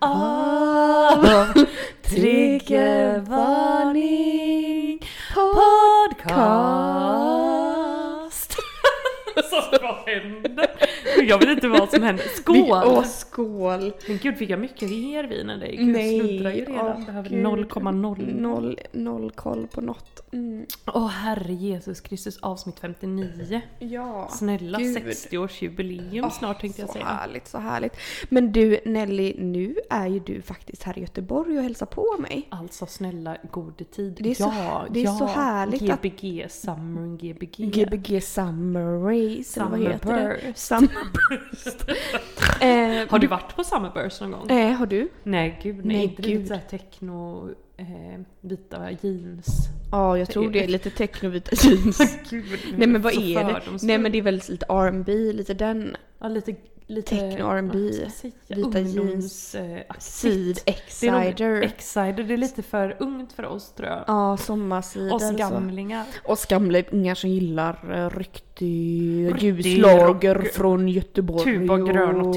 av Triggervarning podcast. Så vad händer? Jag vet inte vad som händer. Skål! Åh, skål! Men gud fick jag mycket mer vin än dig? Gud, Nej, jag sluddrar ju redan. Behöver gud. 0,0. Noll, noll koll på något. Mm. Åh herre Jesus Kristus avsnitt 59. Ja, Snälla gud. 60-årsjubileum Åh, snart tänkte jag så säga. härligt, så härligt. Men du Nelly, nu är ju du faktiskt här i Göteborg och hälsar på mig. Alltså snälla gode tid. Det är så- ja, det är ja. så härligt att- GBG, Summer GBG. Gbg Summer Race, eller vad heter det? Summerburst. Summerburst. eh, Har du varit på Summerburst någon gång? Eh, har du? Nej gud nej, Nej, inte gud. lite såhär techno, eh, vita jeans. Ja, jag tror det är lite technovita jeans. Gud, Nej men vad är det? fördomsfull. Nej men det är väl lite R&B, lite den. Ja, lite, lite Techno R&B, vita jeans, eh. Seed, Det är nog Exciter. Excited, det är lite för ungt för oss tror jag. Ja, sommarsidor. Oss gamlingar. Oss gamlingar som gillar eh, riktig ljuslager från Göteborg Tuba, grön och.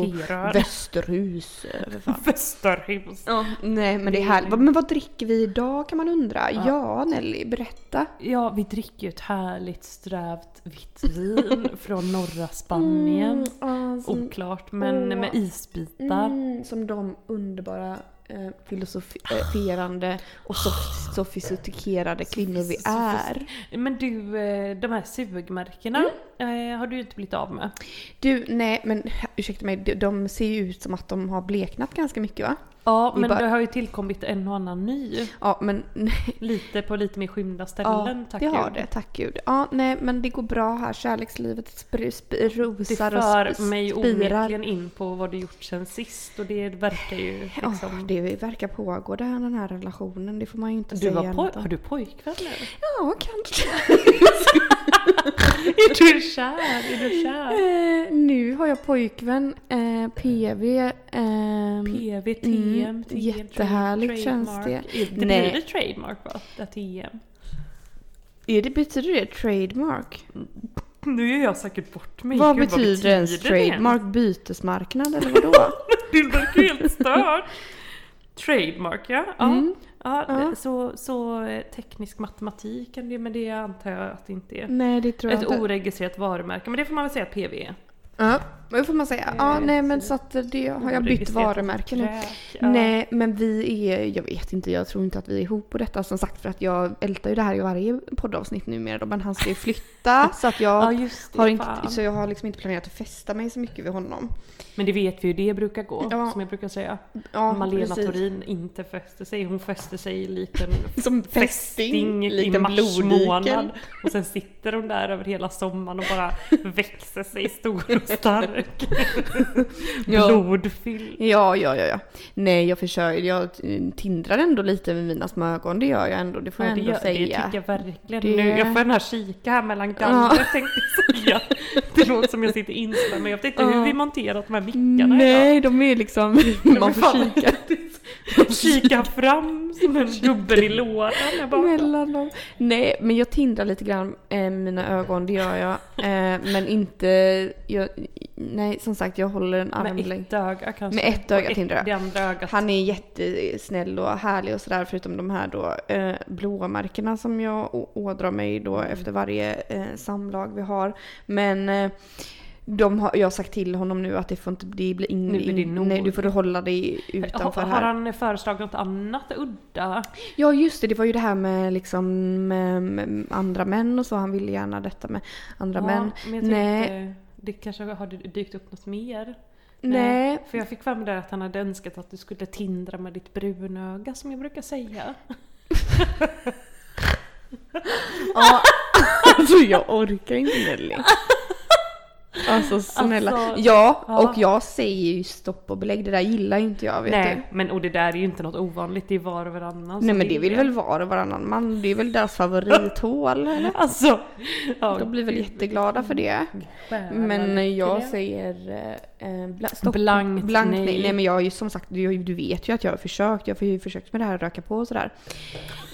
Västerhus. Västerhus. Ja, nej men det är härligt. Men vad dricker vi idag kan man undra? Ja, Nelly, berätta. Ja, vi dricker ju ett härligt strävt vitt vin från norra Spanien. Mm, ja, som, Oklart, men Åh. med isbitar. mm, som de underbara eh, filosoferande och sof- sofistikerade kvinnor vi är. Men du, eh, de här sugmärkena Mm. eh, har du ju inte blivit av med. Du, nej men ursäkta mig, de ser ju ut som att de har bleknat ganska mycket va? Ja, men bara- det har ju tillkommit en och annan ny. Ja men Lite på lite mer skymda ställen, ja, tack det har gud. det, tack gud. Ja, nej men det går bra här, kärlekslivet spr, spr, Det rosar och för sp- mig spirar. onekligen in på vad du gjort sen sist och det verkar ju Ja, liksom... det verkar pågå det här, den här relationen, det får man ju inte du säga. har, poj- har du pojkvän nu? Ja, kanske. Är du kär? Är du kär? Eh, nu har jag pojkvän, eh, PV. ehm, PV, TM, Mm, TM, jättehärligt känns det. Det Nej. blir det trademark va? Det TM. är det, betyder det trademark? Nu gör jag säkert bort mig. vad Gud, betyder ens betyder det trademark? Bytesmarknad eller vadå? Det verkar helt stört. Trademark ja. ja. Mm. ja, Ja. det- Så, så teknisk matematik kan det men det antar jag att det inte är. Nej, det tror jag Ett inte. oregistrerat varumärke, men det får man väl säga att PV är. Ja, det får man säga. Ja, nej men så- att det har jag bytt varumärke nu. ja. Nej, men vi är, jag vet inte, jag tror inte att vi är ihop på detta som sagt för att jag ältar ju det här i varje poddavsnitt numera då, men han ska ju flytta så att Ja jag just det, har inte, fan. så jag har liksom inte planerat att fästa mig så mycket vid honom. Men det vet vi ju, det brukar gå. Ja. Som jag brukar säga. Ja, Malena precis. Thorin inte fäster sig. Hon fäster sig likt en Som fästing fästing, i mars månad. Och sen sitter hon där över hela sommaren och bara växer sig stor och stark. Ja. Blodfylld. Ja, ja, ja, ja. Nej, jag försöker, jag tindrar ändå lite med mina små ögon, det gör jag ändå, det får Ja, jag det, ändå det säga. tycker jag verkligen. Det- Nu, jag får gärna kika här mellan gallret tänkte jag säga. Det låter som jag sitter inspärrad men jag vet inte Ja. hur vi monterat de här mickarna idag. Nej, de är liksom, man får kika Kika fram som en gubben i lådan. Mellan dem. Nej, men jag tindrar lite grann eh, mina ögon, det gör jag. Eh, men inte, jag, nej som sagt jag håller en med armlängd. ett öga kanske. Med ett öga tindrar jag. Han är jättesnäll och härlig och sådär förutom de här då eh, blåmärkena som jag ådrar mig då Mm. efter varje eh, samlag vi har. Men eh, de har, jag har sagt till honom nu att det får inte det blir in, Nu blir nej, du får hålla dig har, utanför har här. han föreslagit något annat udda? Ja just det, det var ju det här med liksom med, med andra män och så. Han ville gärna detta med andra män. men jag Nej. tänkte, det kanske har dykt upp något mer? Nej. För jag fick fram det att han hade önskat att du skulle tindra med ditt brunöga som jag brukar säga. Ja, alltså jag orkar inte Nelly. Alltså snälla. Alltså, ja, ja. och jag säger ju stopp och belägg. Det där gillar ju inte jag vet Nej, men och det där är ju inte något ovanligt, det är var och varannan du. Nej men det vill väl var och varannan man. Det är väl deras favorithål eller? Alltså, ja, De blir väl jätteglada för det. Men jag säger eh, bla, stopp. Blankt Blankt nej. nej. nej. men jag har ju som sagt, du, du vet ju att jag har försökt. Jag har ju försökt med det här röka på och sådär.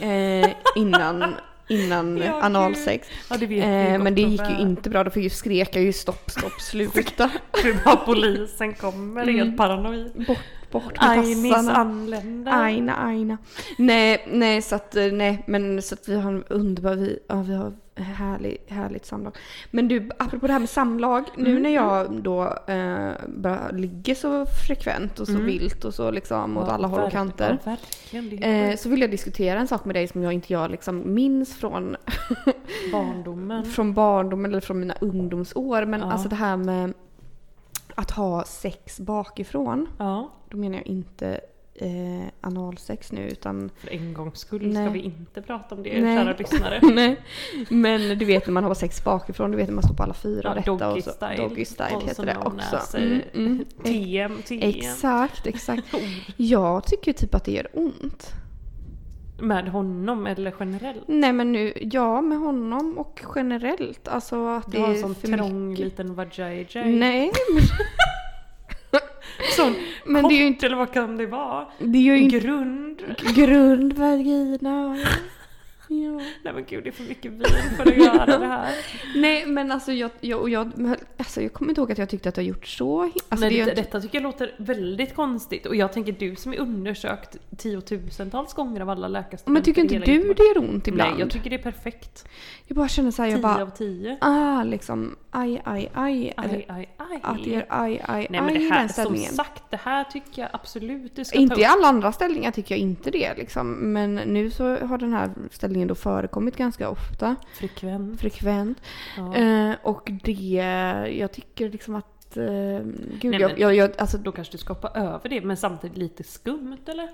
Eh, innan innan Ja, analsex. Ja, det Eh, men det gick ju inte bra. Då fick ju skrek jag ju stopp, stopp, sluta. Hur bara polisen kommer, Mm. helt paranoid. Bort, bort med Ainis tassarna. anländer. Aina, aina. Nej, nej så att, eh, nej men så att vi har en underbar, vi, ja, vi har härlig, härligt samlag. Men du, apropå det här med samlag. Nu Mm. när jag då eh, bara ligger så frekvent och så Mm. vilt och så liksom åt Ja, alla håll och kanter. Ja, Eh, så vill jag diskutera en sak med dig som jag inte jag liksom minns från, barndomen. från barndom eller från mina ungdomsår. Men Ja. alltså det här med att ha sex bakifrån. Ja, Då menar jag inte eh, analsex nu utan för en gångs skull Nej. ska vi inte prata om det, Nej. kära lyssnare. Nej, men du vet när man har sex bakifrån, du vet när man står på alla fyra Ja, doggy och så, style. Doggy style heter det också. Mm, mm. TM, TM. Exakt, exakt. Jag tycker typ att det gör ont. Med honom eller generellt? Nej men nu, ja med honom och generellt. Alltså att Du det har en är sån trång liten vajayjay. Nej, Sån men det är ju inte, eller vad kan det vara? det är ju inte Grund? grund vagina. Ja. Nej men gud det är för mycket vin för att göra det här. Nej men alltså jag, jag, jag, alltså jag kommer inte ihåg att jag tyckte att jag gjort så. Alltså, Nej, det det, inte- detta tycker jag låter väldigt konstigt och jag tänker du som är undersökt tiotusentals gånger av alla läkarstudenter men tycker inte du det gör ont ibland? Nej jag tycker det är perfekt. jag bara känner såhär, jag Tio bara av tio. ah liksom aj aj aj. Eller Aj, aj, att det gör aj aj Nej men aj det i här, den som ställningen. sagt, det här tycker jag absolut du ska Inte ta i upp. alla andra ställningar tycker jag inte det liksom. Men nu så har den här ställningen då förekommit ganska ofta. Frekvent. Frekvent. Ja. Eh, och det, jag tycker liksom att, eh, gud Nej, jag, men- jag, jag, alltså Då kanske du ska hoppa över det men samtidigt lite skumt eller?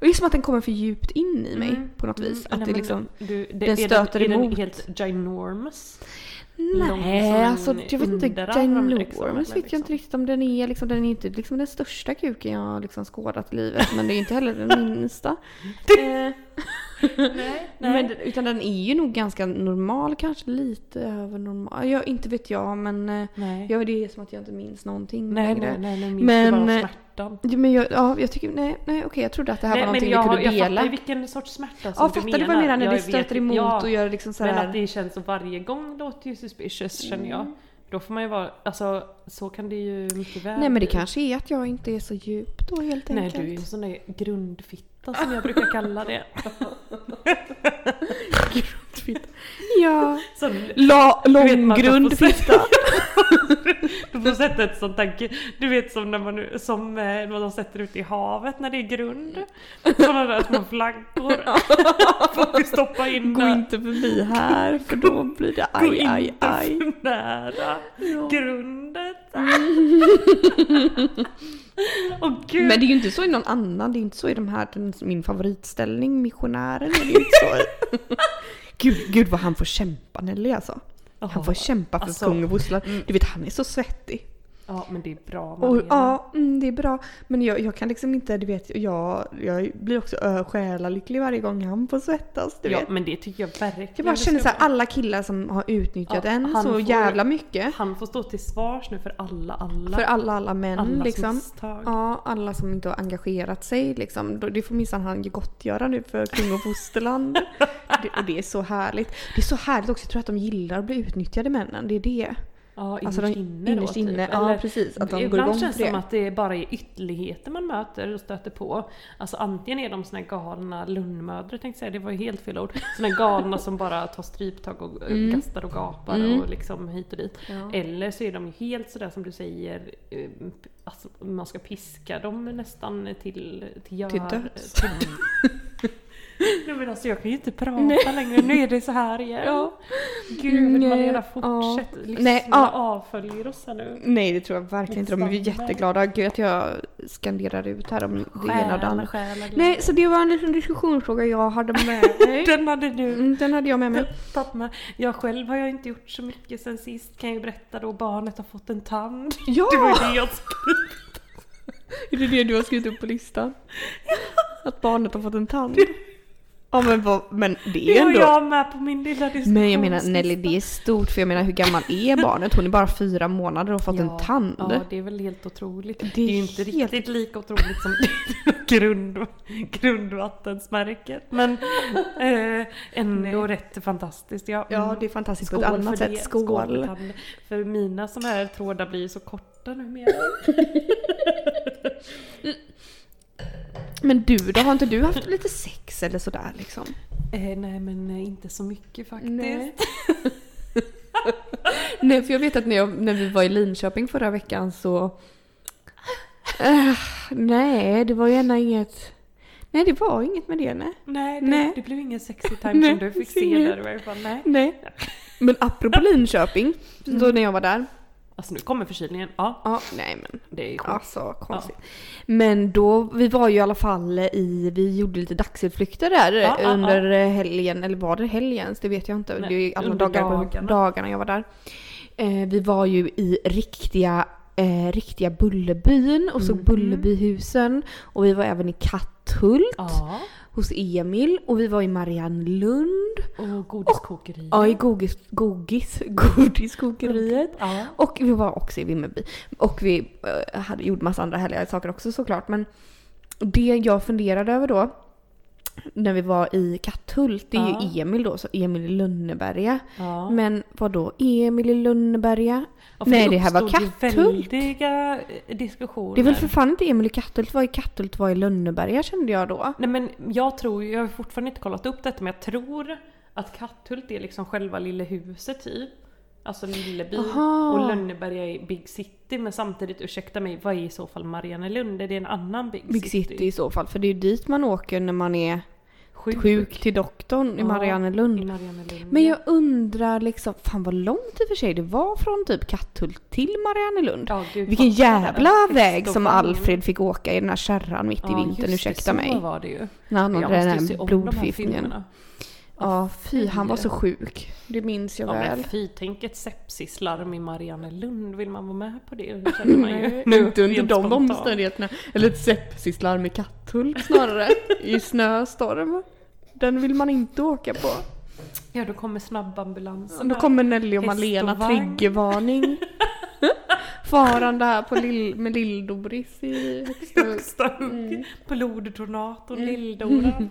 det är som att den kommer för djupt in i mig Mm. på något vis. Mm, Att nej, det men liksom, du, det, den är stöter den, Är emot. den helt ginormous? Nej, alltså jag vet inte, underarm, liksom, vet jag inte liksom. riktigt om den är. Liksom, den är inte liksom den största kuken jag har liksom skådat i livet. Men det är inte heller den minsta. Eh, Nej, Men, den- utan den är ju nog ganska normal, kanske lite över normal. Jag, inte vet jag men eh, nej. ja, det är som att jag inte minns någonting nej, längre. nej, nej, nej, minns Men, men, bara eh, smärtan. Ja, men jag, ja, jag tycker, nej, nej okej jag trodde att det här Nej, var men någonting jag, vi kunde jag dela. fattar ju vilken sorts smärta som Ja, du fattar menar. du vad jag menar när Jag det stöter emot ja, och gör liksom Men sådär. att det känns så varje gång låter ju suspicious känner jag. Mm. Då får man ju vara, alltså så kan det ju mycket väl Nej men det kanske är att jag inte är så djup då helt Nej enkelt. du är ju en sån där grundfitta som jag brukar kalla det. Ja. Som, La, lång grundfitta. du får sätta ett sånt där, du vet som när man, som eh, vad de sätter ut i havet när det är grund. Sådana där små flaggor. Får vi stoppa in Gå där. inte förbi här för då blir det Gå aj aj inte aj. för nära grundet. Gud. Men det är ju inte så i någon annan, det är ju inte så i de här, min favoritställning, missionären, är det inte så. Gud, gud vad han får kämpa Nelly alltså. Han får kämpa för alltså, kung och fosterland. Du vet han är så svettig. Ja men det är bra Och, ja, mm, det är bra. Men jag, jag kan liksom inte, du vet, jag, jag blir också själalycklig varje gång han får svettas. Du ja vet. men det tycker jag verkligen Jag bara känner såhär, alla killar som har utnyttjat Ja, en så får- jävla mycket. Han får stå till svars nu för alla, alla. För alla, alla män allas liksom. misstag. Ja, alla som inte har engagerat sig liksom. Det får minsann han gottgöra nu för kung och fosterland. det, och det är så härligt. Det är så härligt också, jag tror att de gillar att bli utnyttjade männen. Det är det. Ja, innerst Alltså de- inne innerst då, inne, typ. ja, Eller, precis, att de går ibland igång känns det som att det bara är ytterligheter man möter och stöter på. Alltså antingen är de såna här galna lunnmödrar tänkte säga, det var ju helt fel ord. Såna här galna som bara tar stryptag och mm. gastar och gapar Mm. och liksom hit och dit. Ja. Eller så är de helt sådär som du säger, eh, alltså, man ska piska dem nästan till, till, gör, Till döds. till- Nej men alltså jag kan ju inte prata längre, nu är det så här igen. Ja. Gud, Nej, Malena ja. fortsätt. Lyssna Nej, ja. avföljer oss här nu. Nej det tror jag verkligen inte. De är ju jätteglada. Gud att jag skanderar ut här om det ena och det andra. Nej, så det var en liten diskussionsfråga jag hade med mig. Den hade du Mm, Den hade jag med mig. med. Jag själv har jag inte gjort så mycket sen sist kan jag ju berätta då. Barnet har fått en tand. Ja! Det var det jag skrev. Är det det du har skrivit upp på listan? Att barnet har fått en tand? Ja men vad, men det Det är ändå... jag med på min lilla diskussion. Men jag menar Nelly det är stort för jag menar hur gammal är barnet? Hon är bara fyra månader och har fått en tand. Ja, det är väl helt otroligt. Det Det är, är ju inte helt- riktigt lika otroligt som grund, grundvattensmärket. Men eh, ändå rätt fantastiskt. Ja, Ja mm. det är fantastiskt på Skål ett för annat det. sätt. Skål. för mina såna här trådar blir ju så korta numera. Men du då, har inte du haft lite sex eller sådär liksom? Eh, nej men eh, inte så mycket faktiskt. Nej. Nej för jag vet att när, jag, när vi var i Linköping förra veckan så... Äh, nej det var gärna inget... Nej det var inget med det nej. Nej, det, Nej. det blev ingen sexy time Nej, som du fick se där i varje fall. Nej. Nej. Men apropå Linköping, då när jag var där. Alltså nu kommer förkylningen. Ja, Ja, nej men det är ju sjukt. alltså konstigt. Men då, vi var ju i alla fall i, vi gjorde lite dagsutflykter där Ja, ja, under helgen, eller var det helgens? Det vet jag inte. Nej, det är ju alla dagar dagarna. dagarna jag var där. Eh, vi var ju i riktiga, eh, riktiga Bullerbyn och såg Mhm. Bullerbyhusen. Och vi var även i Katthult Ja, hos Emil och vi var i Mariannelund. och godiskokeriet. Ja, i Gogis, Gogis, Godiskokeriet. Ja. Och vi var också i Vimmerby. Och vi eh, hade gjort massa andra härliga saker också såklart. Men det jag funderade över då, när vi var i Katthult, det är Ja. ju Emil då, så Emil i Lönneberga. Ja. Men vad då Emil i Lönneberga? Ja, Nej, det här var Katthult. väldiga eh, diskussioner. Det är väl för fan inte Emil i Katthult, vad i Katthult, vad i Lönneberga kände jag då. Nej men jag tror, jag har fortfarande inte kollat upp detta, men jag tror att Katthult är liksom själva lilla huset typ. Alltså Lillebyn. Aha. Och Lönneberga är Big City, men samtidigt, ursäkta mig, vad är i så fall Mariannelund? Är det en annan Big, Big City i så fall, för det är ju dit man åker när man är Sjuk, sjuk till doktorn i Ja, Mariannelund. I Mariannelund. Men jag undrar liksom, fan vad långt i och för sig det var från typ Katthult till Mariannelund. Ja, gud, Vilken det. jävla väg som. Alfred fick åka i den här kärran mitt i Ja, vintern, just ursäkta det, mig. Så var det ju. När han hade den här blodförgiftningen. Ja, fy han var så sjuk. Det minns jag Ja väl. men fy, tänk ett sepsislarm i Mariannelund, vill man vara med på det? Det känner man ju nu inte under de omständigheterna. Eller ett sepsislarm i Katthult snarare. I snöstorm. Den vill man inte åka på. Ja då kommer snabbambulansen. Då där. kommer Nelly och Malena, triggervarning. Farande här på lill, med Lill-Doris i högsta högsta hugg. Mm. Bloddonatorn, Lilldoran.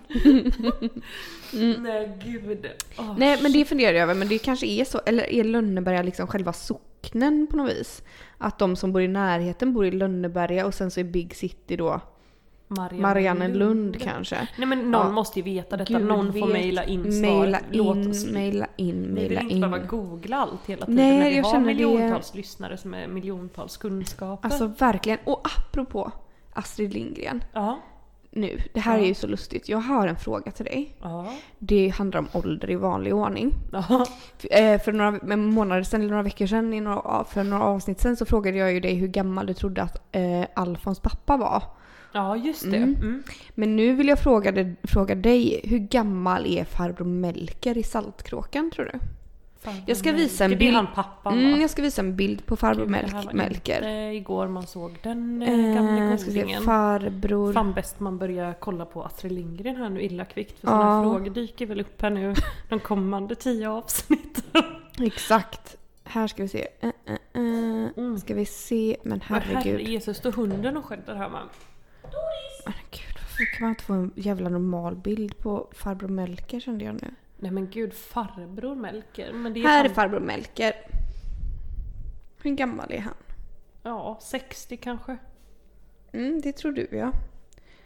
Nej gud. Åh, Nej men det funderar jag över, men det kanske är så, eller är Lönneberga liksom själva socknen på något vis? Att de som bor i närheten bor i Lönneberga och sen så är Big City då Mariannelund kanske. Nej men någon Ja. måste ju veta detta, Gud någon får mejla in svaret. Maila Låt in, oss maila in, Vi vill inte in. behöva googla allt hela tiden Nej, när vi jag har känner det- miljontals lyssnare som är miljontals kunskaper. Alltså verkligen. Och apropå Astrid Lindgren. ja. Nu, det här Ja. är ju så lustigt. Jag har en fråga till dig. Ja. Det handlar om ålder i vanlig ordning. Ja. För, eh, för några månader sedan, eller några veckor sedan, för några avsnitt sedan så frågade jag ju dig hur gammal du trodde att eh, Alfons pappa var. Ja just det. Mm. Mm. Men nu vill jag fråga, dig- fråga dig, hur gammal är farbror Melker i Saltkråkan tror du? Jag ska visa en bild. pappan? Mm, jag ska visa en bild på farbror Gud, Melk, Melker. inte igår man såg den Eh, eh, se, godingen. farbror... Fan bäst man börjar kolla på Astrid Lindgren här nu illa kvickt. För Ja. sådana frågor dyker väl upp här nu de kommande tio avsnitten. Exakt. Här ska vi se. Eh, eh. Mm. Ska vi se. Men herregud. herre Jesus, står hunden och skäller här Men gud, varför kan man inte få en jävla normal bild på farbror Melker kände jag nu. Nej men gud, farbror Melker. Men det är Här är fan- farbror Melker. Hur gammal är han? Ja, 60 kanske. Mm, det tror du ja.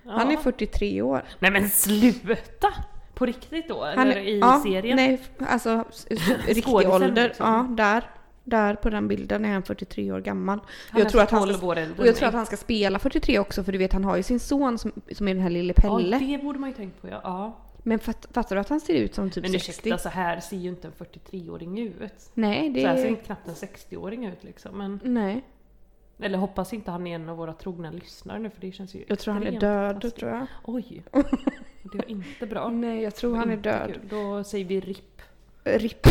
Ja. Han är 43 år. Nej men sluta! På riktigt då? Han Eller är, i ja, serien? Nej, alltså s- s- riktig Skådisen ålder. liksom. Ja, där. Där på den bilden är han 43 år gammal. Han jag tror att han 12 ska, år äldre och jag tror att han ska spela 43 också för du vet han har ju sin son som, som är den här lille Pelle. Ja, det borde man ju tänkt på ja. ja. Men fatt, fattar du att han ser ut som typ Men 60? ursäkta, så här ser ju inte en 43-åring ut. Nej, det Så här ser inte knappt en 60-åring ut liksom. Men, Nej, eller hoppas inte han är en av våra trogna lyssnare nu för det känns ju jag tror han är död fantastiskt. tror jag. Oj! Det var inte bra. Nej, jag tror han är död. kul. Då säger vi RIP. RIP.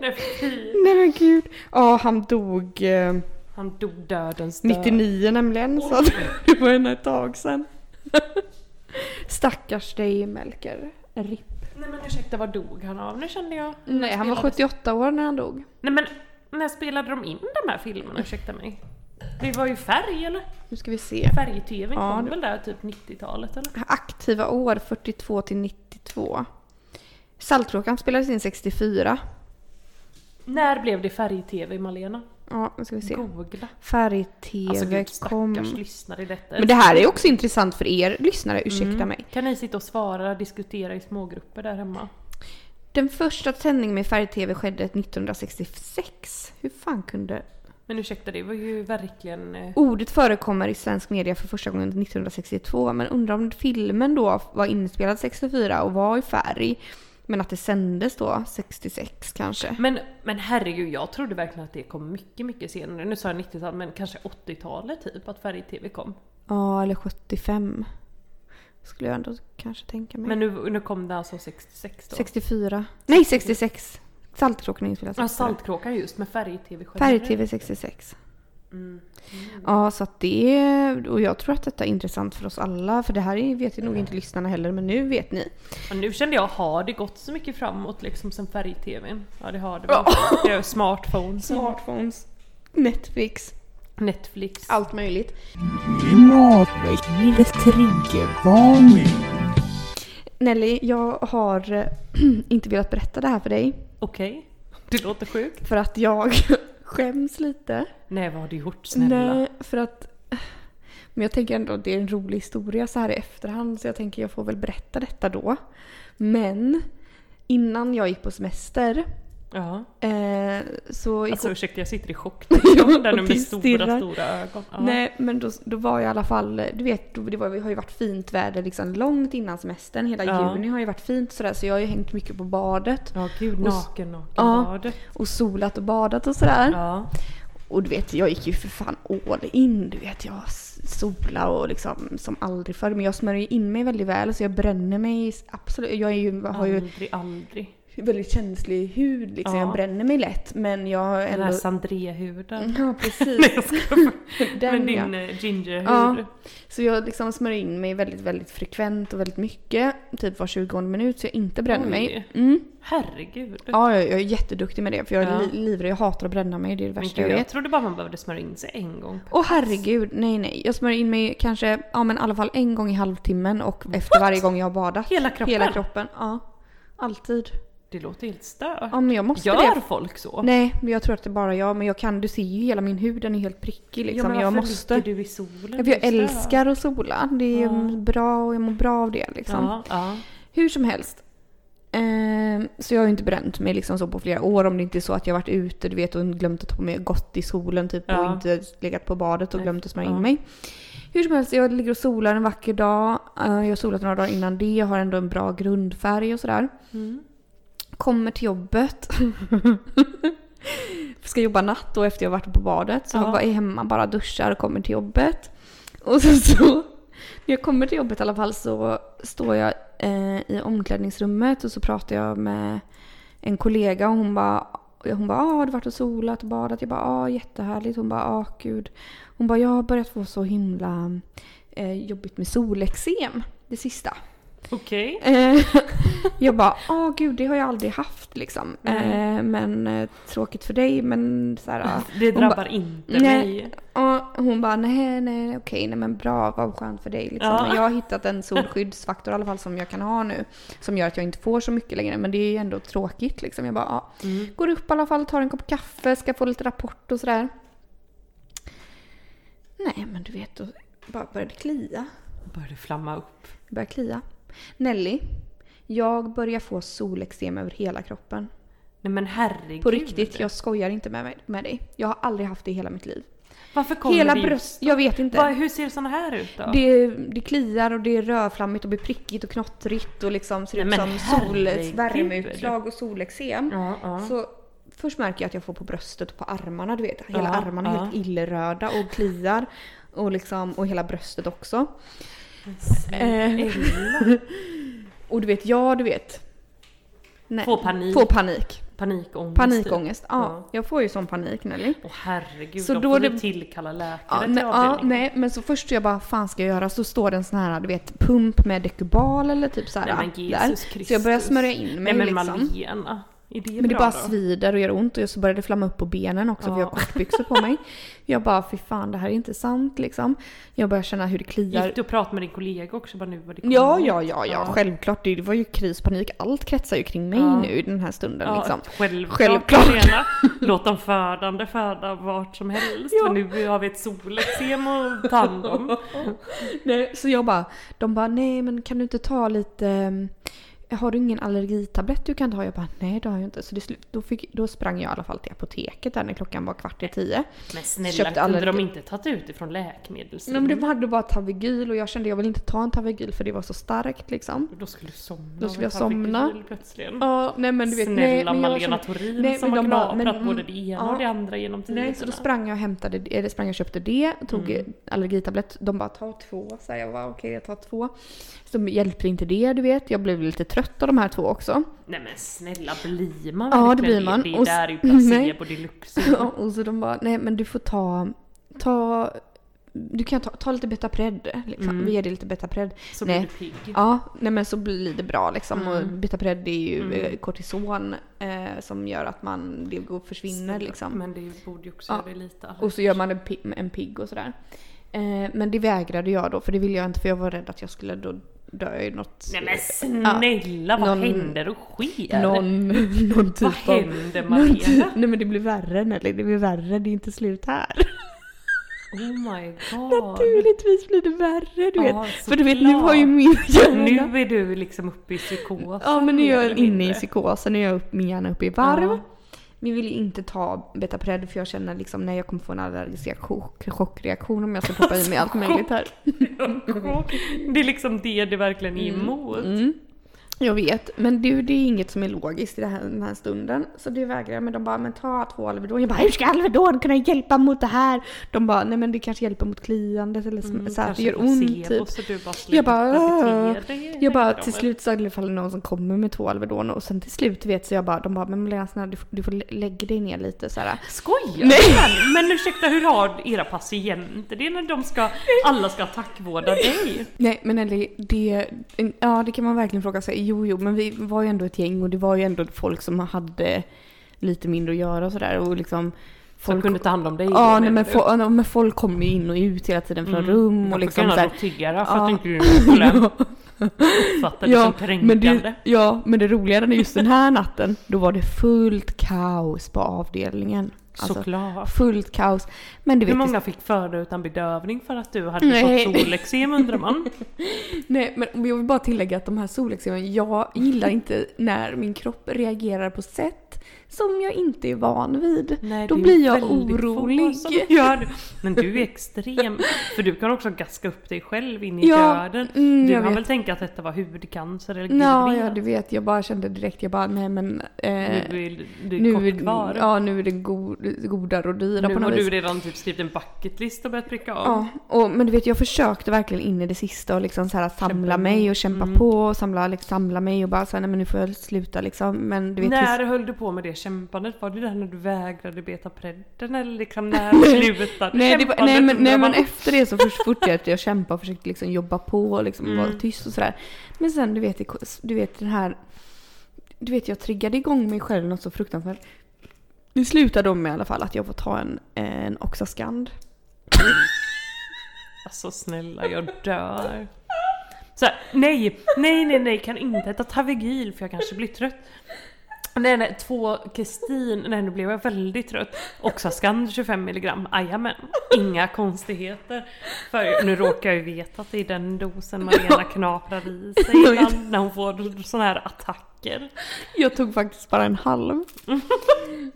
Nej men gud. Ja, han dog eh, Han dog dödens död. 99 nämligen. Så att det var ett tag sedan. Stackars dig Melker. RIP. Nej men ursäkta, vad dog han av? Nu kände jag... Nej, han var Spelades- 78 år när han dog. Nej men, när spelade de in de här filmerna? Ursäkta mig. Det var ju färg eller? Nu ska vi se. Färg-tv Ja, kom det- väl där typ 90-talet eller? Aktiva år 42 till 92. Saltkråkan spelades in 64. När blev det färg-tv Malena? Ja, nu ska vi se. Googla. Färg-tv Alltså gud kom... lyssnare i detta. Men det här är också intressant för er lyssnare, ursäkta Mm. mig. Kan ni sitta och svara, diskutera i smågrupper där hemma? Den första sändningen med färg-tv skedde 1966. Hur fan kunde... Men ursäkta, det var ju verkligen... eh, Ordet förekommer i svensk media för första gången 1962, men undrar om filmen då var inspelad 64 och var i färg. Men att det sändes då 66 kanske. Men, men herregud, jag trodde verkligen att det kom mycket, mycket senare. Nu sa jag 90-talet, men kanske 80-talet typ, att färg-tv kom. Ja, eller 75. Skulle jag ändå kanske tänka mig. Men nu, nu kom det alltså 66 då? 64. Nej, 66. Saltkråkan är inspelad Ja, 64. Saltkråkan just, med färg-tv Färg-tv 66. Mm. Ja, så att det... Och jag tror att detta är intressant för oss alla. För det här är- vet ju nog inte lyssnarna heller, men nu vet ni. Och nu kände jag, har det gått så mycket framåt liksom sen färg-tvn? Ja det har det väl. Det är smartphones, Smartphones. Netflix. Netflix. Allt möjligt. Triggervarning. Nelly, jag har eh, inte velat berätta det här för dig. Okej. Det låter sjukt. För att jag skäms lite. Nej vad har du gjort snälla? Nej, för att... Men jag tänker ändå att det är en rolig historia så här i efterhand så jag tänker jag får väl berätta detta då. Men innan jag gick på semester Ja. eh, så... Alltså ursäkta jag sitter i chock. Där nu med stora stora ögon. Ja. Nej men då, då var jag i alla fall, du vet då- det var, har ju varit fint väder liksom långt innan semestern. Hela Ja. juni har ju varit fint sådär så jag har ju hängt mycket på badet. Ja gud, naken, naken Ja. badet. Och solat och badat och sådär. Ja. Och du vet, jag gick ju för fan all in. Du vet, jag sola och liksom som aldrig förr. Men jag smörjer in mig väldigt väl så jag bränner mig absolut. Jag är ju, har ju Aldrig, aldrig. Väldigt känslig hud liksom. Ja. Jag bränner mig lätt. Men jag har Den ändå... här sandré-huden. Ja precis. Jag. Den Men ja. din eh, gingerhud. Ja. Så jag liksom smörjer in mig väldigt, väldigt frekvent och väldigt mycket. Typ var 20 minut så jag inte bränner Oj. mig. Mm. Herregud. Ja, jag, jag är jätteduktig med det. För jag är Ja. li- livrädd. Jag hatar att bränna mig. Det är det Men värsta gud, jag jag vet. trodde bara man behövde smörja in sig en gång. Åh herregud, nej nej. Jag smörjer in mig kanske, ja men i alla fall en gång i halvtimmen och efter varje gång jag har badat. Hela kroppen? Hela kroppen, ja. Alltid. Det låter helt stört. Ja men jag måste Gör det. folk så? Nej, men jag tror att det är bara jag. Men jag kan, du ser ju hela min hud, den är helt prickig liksom. ja, men jag måste. ligger du i solen? Ja, för jag älskar att sola. Det är Ja. bra och jag mår bra av det liksom. Ja, ja. Hur som helst. Ehm, så jag har ju inte bränt mig liksom så på flera år om det inte är så att jag varit ute du vet, och glömt att ta på mig gott i solen typ och inte legat på badet och Nej, glömt att smörja ja. in mig. Hur som helst, jag ligger och solar en vacker dag. Eh, jag har solat några dagar innan det. Jag har ändå en bra grundfärg och sådär. Mm. Kommer till jobbet. Ska jobba natt då efter jag varit på badet. Så Ja. jag var hemma, bara duschar och kommer till jobbet. Och så, så när jag kommer till jobbet i alla fall så står jag eh, i omklädningsrummet och så pratar jag med en kollega och hon bara hon bara, ah, har du varit och solat och badat? Jag bara, ja ah, jättehärligt. Hon bara, ah gud. Hon bara, jag har börjat få så himla eh, jobbigt med solexem det sista. Okej. Eh, jag bara, åh gud det har jag aldrig haft liksom. Eh, men eh, tråkigt för dig men så här. Det drabbar ba- inte Nej. mig. Och hon bara, nej nej okej nej men bra vad skönt för dig liksom. Ja. Jag har hittat en solskyddsfaktor i alla fall som jag kan ha nu. Som gör att jag inte får så mycket längre men det är ju ändå tråkigt liksom. Jag bara, ja. Mm. Går upp i alla fall, tar en kopp kaffe, ska få lite rapport och sådär. Nej men du vet, då bara började klia. Började flamma upp. Börjar klia. Nelly, jag börjar få solexem över hela kroppen. Nej men herregud. På riktigt, jag skojar inte med, med dig. Jag har aldrig haft det i hela mitt liv. Varför kommer Hela det bröst, jag vet inte. Vad, hur ser såna här ut då? Det, det kliar och det är rödflammigt och blir prickigt och knottrigt och liksom ser Nej, ut som sol, värmeutslag och solexem. Ja, ja. Så först märker jag att jag får på bröstet och på armarna, du vet. Hela Ja, armarna är helt illröda och kliar. Och, liksom, och hela bröstet också. Snälla. Och du vet, ja du vet. Nej. Får panik. Får panik. Panikångest. Panikångest. Ja, Ja. jag får ju sån panik Nelly. Åh herregud, Så då, då får det- du tillkalla läkare Ja, till nej, ja, nej, men så först jag bara, fan ska jag göra? Så står det en sån här, du vet, pump med Decubal eller typ så här. Nej men där. Jesus Så Kristus. jag börjar smörja in mig Nej men liksom. Malena. Är det Men det bara då? svider och gör ont och så började det flamma upp på benen också för jag har Ja. kortbyxor på mig. Jag bara, fy fan det här är inte sant liksom. Jag börjar känna hur det kliar. Gick du och pratade med din kollega också bara nu vad det? Ja, ja, ja, ja, självklart. Det var ju krispanik. Allt kretsar ju kring mig Ja. nu i den här stunden Ja, liksom. självklart. Självklart. Låt de födande föda vart som helst. Ja. För nu har vi ett solexem att ta hand om. Nej, så jag bara, de bara, nej men kan du inte ta lite, eh, har du ingen allergitablett du kan ta? Jag bara, nej det har jag inte. Så det slut, då, fick, då sprang jag i alla fall till apoteket där när klockan var kvart i tio. Men snälla, Köpte kunde de inte tagit ut ifrån läkemedels... Nej, men de hade bara Tavegyl och jag kände jag vill inte ta en Tavegyl för det var så starkt liksom. Då skulle du somna. Då skulle jag somna. Plötsligen. Ja, nej men du vet, Snälla nej, Malena Thorin som har knaprat men- både det ena ja. och det andra genom tiderna. Nej, så då sprang jag och hämtade, eller sprang jag och köpte det, tog Mm. allergitablett. De bara ta två, så jag bara okej jag tar två. Så hjälpte inte det du vet, jag blev lite trött av de här två också. Nej men snälla blir man Ja, det blir man. Det, Och det där är ju placebo deluxe. Ja, och så de bara, nej men du får ta, ta, du kan ta, ta lite Betapred liksom. Mm. Vi ger dig lite Betapred. Så Nej. blir du pigg. Ja, nej men så blir det bra liksom. Och Mm. Betapred är ju Mm. eh, kortison eh, som gör att man, det går, försvinner liksom. Men det borde ju också Ja. göra dig lite Och så gör man en, en pigg och sådär. Eh, men det vägrade jag då, för det ville jag inte för jag var rädd att jag skulle då dö i något... Nej men snälla, vad Någon- händer och sker? Någon, någon typ vad av... händer någon typ-? Nej men det blir värre Nelly, det blir värre, det är inte slut här. Oh my god. Naturligtvis blir det värre du Ja, vet. För du vet nu har ju min hjärna... Nu är du liksom uppe i psykos. Ja men nu är jag inne i psykosen, nu är jag upp, min hjärna uppe i varv. Ja. Men jag vill ju inte ta Betapred för jag känner liksom nej jag kommer få en allergisk chock, chockreaktion om jag ska proppa i mig allt möjligt här. Det är liksom det du verkligen är emot. Mm. Jag vet, men du det är inget som är logiskt i här, den här stunden. Så det vägrar jag, men de bara men ta två Alvedon. Jag bara hur ska Alvedon kunna hjälpa mot det här? De bara nej men det kanske hjälper mot kliandet eller Mm, så här, det gör ont typ. Så du bara Jag bara, Jag bara till slut så är det i alla fall någon som kommer med två Alvedon och sen till slut vet så jag bara, de bara men Malena snälla du, du får lä- lägga dig ner lite så här. Skojar Nej. Men ursäkta, hur har era patienter det när de ska, alla ska attackvårda dig? Nej men Ellie, det, ja det kan man verkligen fråga sig. Jo jo men vi var ju ändå ett gäng och det var ju ändå folk som hade lite mindre att göra och sådär och liksom Folk kunde ta hand om dig Ja, nej, men, fo- ja, men folk kommer ju in och ut hela tiden från Mm. rum och liksom så här, då tigga för Ja. att inte du skulle uppfatta det som men det, ja, men det roliga är just den här natten, då var det fullt kaos på avdelningen. Alltså, Såklart. fullt kaos. Men du Hur vet, många fick föda utan bedövning för att du hade Nej. fått solexem undrar man? Nej, men jag vill bara tillägga att de här solexemen, jag gillar inte när min kropp reagerar på sätt som jag inte är van vid. Nej, Då det blir jag orolig. som Gör det. Men du är extrem. För du kan också gaska upp dig själv in i Ja, döden. mm, du vet. väl tänka att detta var hudcancer eller Ja, ja, du vet, jag bara kände direkt, jag bara nej men... Eh, Nu är du nu kvar. ja, nu är det god, godare och dyra nu på har något du vis. redan typ skrivit en bucketlist och börjat pricka av. Ja, och, men du vet jag försökte verkligen in i det sista och liksom så här samla Kämpa mig och kämpa Mm. på och samla, liksom, samla mig och bara säga nej men nu får jag sluta liksom. Men du vet när höll du på med det kämpandet? Var det där när du vägrade beta predden eller liksom när slutade Nej, det var, nej, men, nej men efter det så först fortsatte jag kämpa och försökte liksom jobba på och liksom Mm. vara tyst och sådär. Men sen du vet, du vet den här... Du vet jag triggade igång mig själv något så fruktansvärt. Det slutade med i alla fall att jag får ta en, en Oxascand. Alltså snälla, jag dör. Så här, nej, nej, nej, nej, kan inte äta Tavegyl för jag kanske blir trött. Nej, nej, två Kristin, nej nu blev jag väldigt trött. Oxascan 25 milligram, jajamän. Inga konstigheter. För nu råkar jag ju veta att det är den dosen Malena knaprar i sig ibland när hon får såna här attacker. Jag tog faktiskt bara en halv.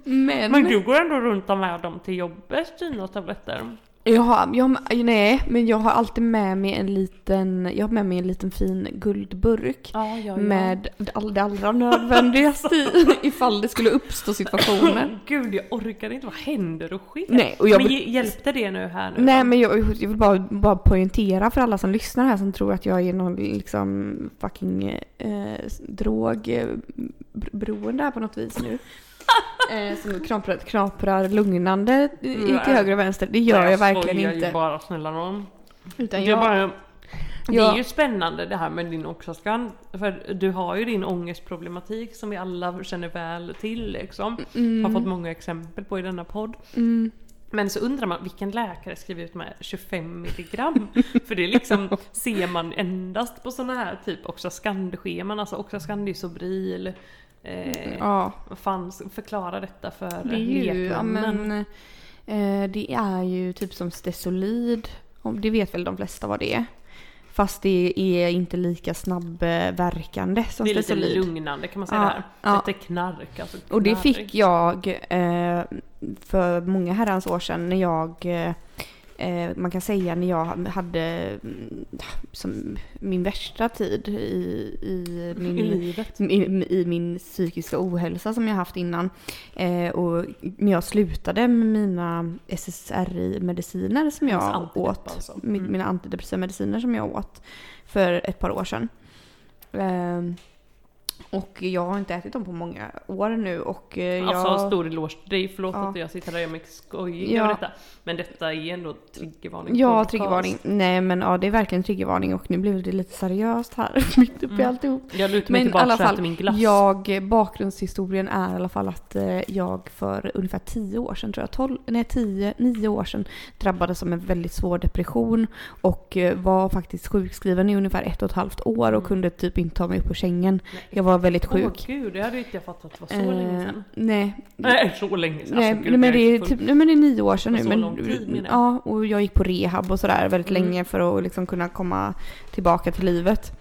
Men, Men du går ändå runt och med dem till jobbet, dina tabletter. Jag har, jag har, nej, men jag har alltid med mig en liten, jag har med mig en liten fin guldburk. Ja, ja, Med det all- det allra nödvändigaste i, ifall det skulle uppstå situationer. Gud, jag orkar inte. Vad händer och sker? Nej, och jag Men hjälpte det nu här nu? Nej då? men jag, jag vill bara, bara poängtera för alla som lyssnar här som tror att jag är någon liksom fucking eh, drogberoende här på något vis nu. Eh, som knaprar, knaprar lugnande i till höger och vänster. Det gör Nej, jag verkligen inte. Ju bara snälla någon. Utan Det är, jag, bara, det är ju spännande det här med din Oxascan. För du har ju din ångestproblematik som vi alla känner väl till liksom. Har fått många exempel på i denna podd. mm, Men så undrar man vilken läkare skriver ut med 25 milligram? För det liksom ser man endast på sådana här typ Oxascan-scheman. Alltså Oxascan det är Sobril. Eh, ja, Vad fan, förklara detta för det är ju, ja, men, eh, det är ju typ som Stesolid. Om- Det vet väl de flesta vad det är. Fast det är inte lika snabbverkande som Det är lite Stesolid. lugnande kan man säga Ja, det här. ja. Lite knark alltså. Och det knark. fick jag eh, för många herrans år sedan när jag, eh, man kan säga när jag hade mm, min värsta tid i, i, min, I livet. i, min psykiska ohälsa som jag haft innan. Eh, och när jag slutade med mina SSRI-mediciner som jag antidepp åt, alltså. Mm. mina antidepressiva mediciner som jag åt för ett par år sedan. Ehm, och jag har inte ätit dem på många år nu och eh, jag... Alltså stor eloge till dig, förlåt Ja. att jag sitter där och gör mig skojig Ja. över detta. Men detta är ändå triggervarning. Ja, triggervarning. Nej men ja, det är verkligen triggervarning och nu blev det lite seriöst här mitt uppe i Mm. alltihop. Jag lutar mig Men tillbaka och fall, min glass. jag, bakgrundshistorien är i alla fall att eh, jag för ungefär tio år sedan, tror jag, 12, nej tio, nio år sedan drabbades av en väldigt svår depression och eh, var faktiskt sjukskriven i ungefär ett och ett halvt år och Mm. kunde typ inte ta mig upp ur sängen. Nej. Jag var väldigt Åh sjuk. gud, det hade inte jag fattat var så länge Eh, sedan. nej, Nej, så länge sedan. Nej, alltså, gud, men det är typ, nej men det är nio år sedan nu. Men, lång tid, jag. ja, och jag gick på rehab och sådär väldigt Mm. länge för att liksom kunna komma tillbaka till livet.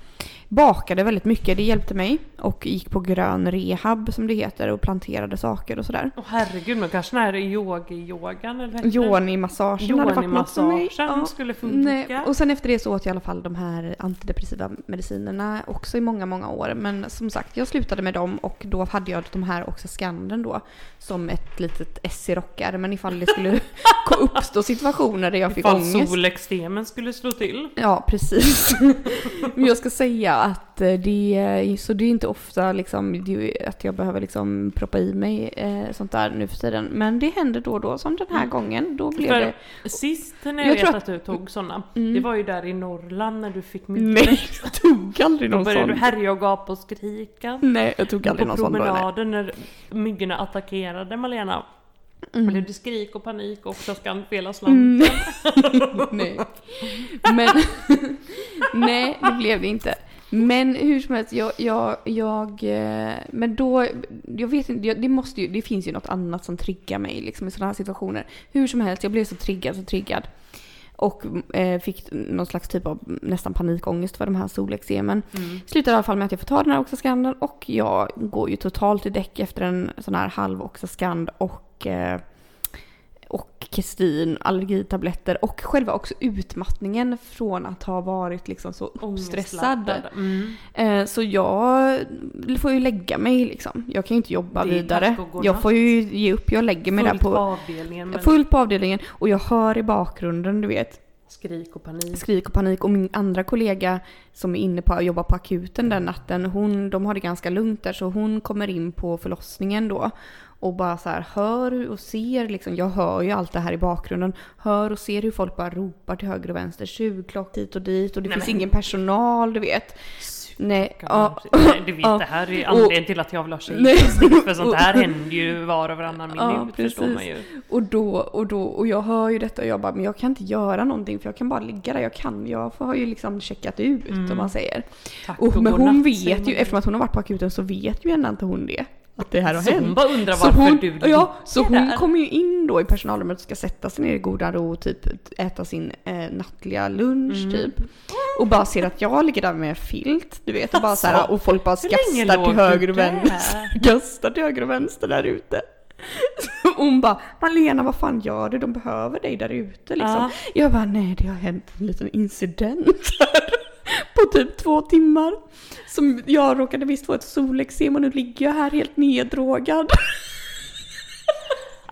Bakade väldigt mycket, det hjälpte mig. Och gick på grön rehab som det heter och planterade saker och sådär. Åh herregud, men kanske den här yogi-yogan eller? Yoni-massagen hade varit något för mig. Ja. skulle funka. Nej. Och sen efter det så åt jag i alla fall de här antidepressiva medicinerna också i många, många år. Men som sagt, jag slutade med dem och då hade jag de här också skanden då som ett litet S i rockärmen ifall det skulle uppstå situationer där jag fick Ifall ångest. solextremen skulle slå till. Ja, precis. Men jag ska säga att eh, det så det är inte ofta liksom, att jag behöver liksom proppa i mig eh, sånt där nu för tiden. Men det händer då och då, som den här Mm. gången. Då blev För det... sist när Jag jag, vet tror att du tog sådana, Mm. det var ju där i Norrland när du fick mycket. Nej, jag tog aldrig Då någon började sån. du härja och gapa och skrika. Nej, jag tog aldrig på någon sån då. nej. promenaden när myggorna attackerade Malena. Mm. Blev det skrik och panik och ska hela slanten. Nej. Men, nej, det blev det inte. Men hur som helst, jag, jag, jag eh, men då, jag vet inte, det måste ju, det finns ju något annat som triggar mig liksom i sådana här situationer. Hur som helst, jag blev så triggad, så triggad. Och eh, fick någon slags typ av nästan panikångest för de här solexemen. Mm. Slutade i alla fall med att jag får ta den här Oxascanden och jag går ju totalt i däck efter en sån här halv Oxascand och eh, och Kestin, allergitabletter och själva också utmattningen från att ha varit liksom så uppstressad. Mm. Eh, så jag får ju lägga mig liksom. Jag kan ju inte jobba vidare. Jag får ju ge upp, jag lägger mig Fullt där på på, avdelningen men fullt på avdelningen och jag hör i bakgrunden, du vet, skrik och panik. skrik och panik. Och min andra kollega som är inne på att jobba på akuten den natten, hon, de har det ganska lugnt där så hon kommer in på förlossningen då. Och bara så här hör och ser liksom, jag hör ju allt det här i bakgrunden. Hör och ser hur folk bara ropar till höger och vänster, tjugklock hit och dit och det Nej, finns men- ingen personal, du vet. Nej, ja. Nej, du vet ja. det här är Och- anledningen till att jag vill ha tjejsnitt. För sånt här händer ju var och varannan Ja, minut förstår precis. man ju. Och då, och då, och jag hör ju detta och jag bara, men jag kan inte göra någonting för jag kan bara ligga där jag kan. Jag har ju liksom checkat ut Mm. om man säger. Tack Och, men hon säger vet ju, eftersom att hon har varit på akuten så vet ju ändå inte hon det. Att det här har Så hänt. hon bara undrar Så varför hon, du ja, så hon där. kommer ju in då i personalrummet och ska sätta sig ner i godan ro och typ äta sin eh, nattliga lunch Mm. typ. Och bara ser att jag ligger där med filt, du vet. Och, bara så här, Alltså, och folk bara skastar till höger och vänster. Gastar till höger och vänster där ute. Så hon bara, Malena vad fan gör du? De behöver dig där ute liksom. Ja. Jag bara, nej det har hänt en liten incident här. På typ två timmar. Som jag råkade visst få ett soleksem och nu ligger jag här helt neddrogad.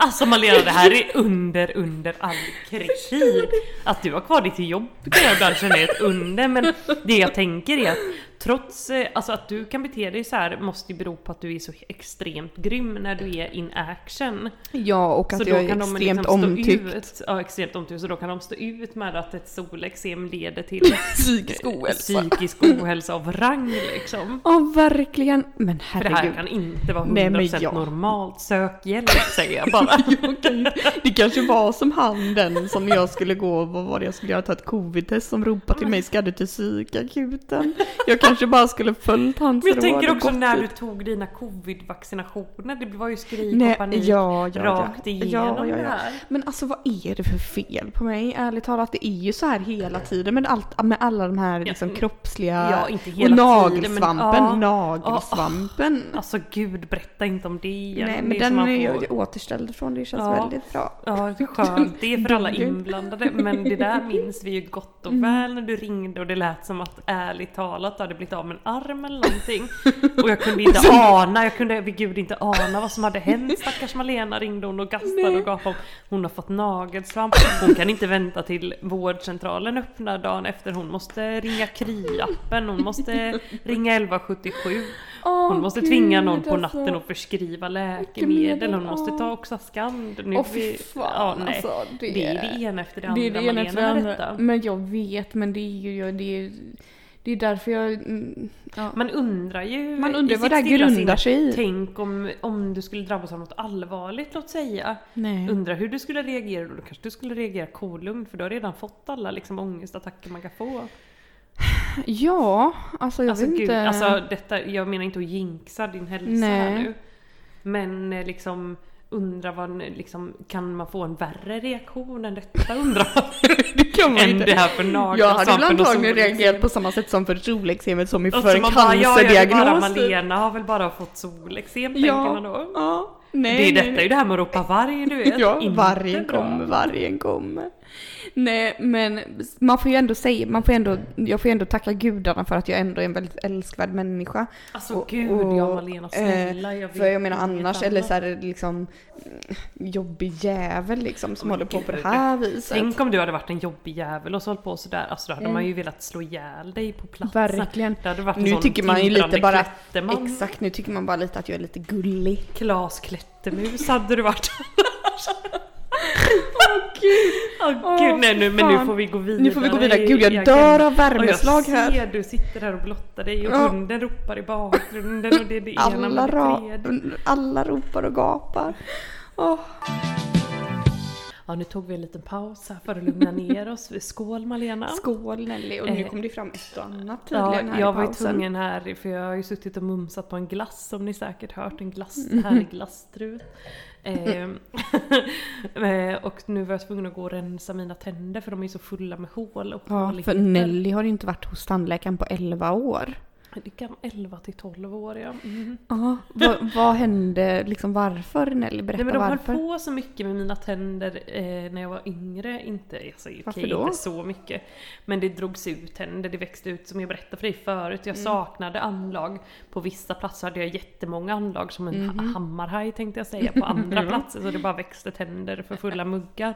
Alltså Malena det här är under, under all kritik. Att du har kvar ditt jobb kan jag ibland känna är ett under. Men det jag tänker är att trots eh, alltså att du kan bete dig så här måste ju bero på att du är så extremt grym när du är in action. Ja, och att Så jag då är kan extremt liksom omtyckt. ut, ja extremt omtyckt, så då kan de stå ut med att ett solexem leder till Psykisk ohälsa. psykisk ohälsa av rang liksom. Ja, verkligen. Men För det här herregud. kan inte vara 100% Nej, men ja. normalt. Sök hjälp säger jag bara. Jag kan Det kanske var som han den som jag skulle gå, vad var det jag skulle göra, ta ett covid-test som ropade till mig, ska du till psykakuten? Jag kanske bara skulle följt hans Men jag råd tänker också när du tog dina covid-vaccinationer, det var ju skrik Nej, och panik ja, ja, rakt ja. igenom Ja, det här. Men alltså vad är det för fel på mig? Ärligt talat, det är ju så här hela tiden med, allt, med alla de här liksom, kroppsliga... Ja, och hela tiden, men nagelsvampen, nagelsvampen. Alltså gud, berätta inte om det igen. Nej Det men är den är får- jag återställd från, det känns väldigt bra. Ja, det är skönt. Det är för alla ju. inblandade. Men det där minns vi ju gott och Mm. väl när du ringde och det lät som att ärligt talat blivit av med en arm eller någonting. Och jag kunde inte ana, jag kunde vid gud inte ana vad som hade hänt. Stackars Malena ringde hon och gastade och gapade. Hon har fått nagelsvamp. Hon kan inte vänta till vårdcentralen öppnar dagen efter. Hon måste ringa Kry-appen. Hon måste ringa 1177. Hon måste tvinga någon på alltså. natten och förskriva läkemedel. Hon måste ta Oxascand. Nu fy vi- ja, nej. alltså. Det, Det är det ena efter det andra det är det ena efter det Malena andra. Men jag vet, men det är ju det är, det är därför jag... mm, Ja. Man undrar ju Man undrar vad det här grundar sig i. Tänk om, om du skulle drabbas av något allvarligt, låt säga. Nej. Undrar hur du skulle reagera då? Då kanske du skulle reagera kolugnt för du har redan fått alla liksom, ångestattacker man kan få. Ja, alltså jag Alltså, vet gud, inte. alltså detta, jag menar inte att jinxa din hälsa Nej. här nu. Men eh, liksom undra vad, liksom, kan man få en värre reaktion än detta undrar man. det kan man än inte. det här för Jag nagelsvampen hade väl antagligen reagerat på samma sätt som för solexemet som Och för bara, ja, ja, det är bara cancerdiagnos. Malena har väl bara fått solexem, tänker man ja, då. ja. Nej, det är detta nej. ju det här med att ropa varg, du vet. Ja, vargen kommer, vargen kommer. Nej, men man får ju ändå säga, man får ändå, jag får ju ändå tacka gudarna för att jag ändå är en väldigt älskvärd människa. Alltså Och- gud, och, ja Malena, snälla. eh, jag För jag menar annars, eller så här liksom mm, jobbig jävel liksom som Men håller på på det här viset. Tänk om du hade varit en jobbig jävel och så hållit på sådär. Alltså då hade Mm. man ju velat slå ihjäl dig på platsen. Verkligen. Det hade varit en Nu sån tycker man ju lite bara, klätterman. exakt nu tycker man bara lite att jag är lite gullig. Klas klättermus hade du varit. Åh gud! Åh gud, nej nu, men nu får vi gå vidare. Nu får vi gå vidare. Gud jag dör av värmeslag och jag här. ser du sitter där och blottar dig och Ja. hunden ropar i bakgrunden och det är det ena Alla, med det tredje. alla ropar och gapar. Åh. Ja nu tog vi en liten paus här för att lugna ner oss. Skål Malena! Skål Nelly och nu Eh, kom det fram ett och annat Ja, tydligen här jag i var ju pausen. tvungen här, för jag har ju suttit och mumsat på en glass som ni säkert hört, en glass, Mhm. härlig glasstrut. Ehm, eh, och nu var jag tvungen att gå och rensa mina tänder för de är så fulla med hål och Ja, för. Nelly har ju inte varit hos tandläkaren på 11 år. Det kan 11 till 12 år ja. Mm. Ja, vad, vad hände, liksom varför Nelly? Berätta Nej, men de varför. höll på så mycket med mina tänder eh, när jag var yngre. Inte, alltså, Varför då? inte så mycket. Men det drogs ut tänder, det växte ut som jag berättade för dig förut. Mm. Jag saknade anlag. På vissa platser hade jag jättemånga anlag som en ha- hammarhaj tänkte jag säga. På andra platser så det bara växte tänder för fulla muggar.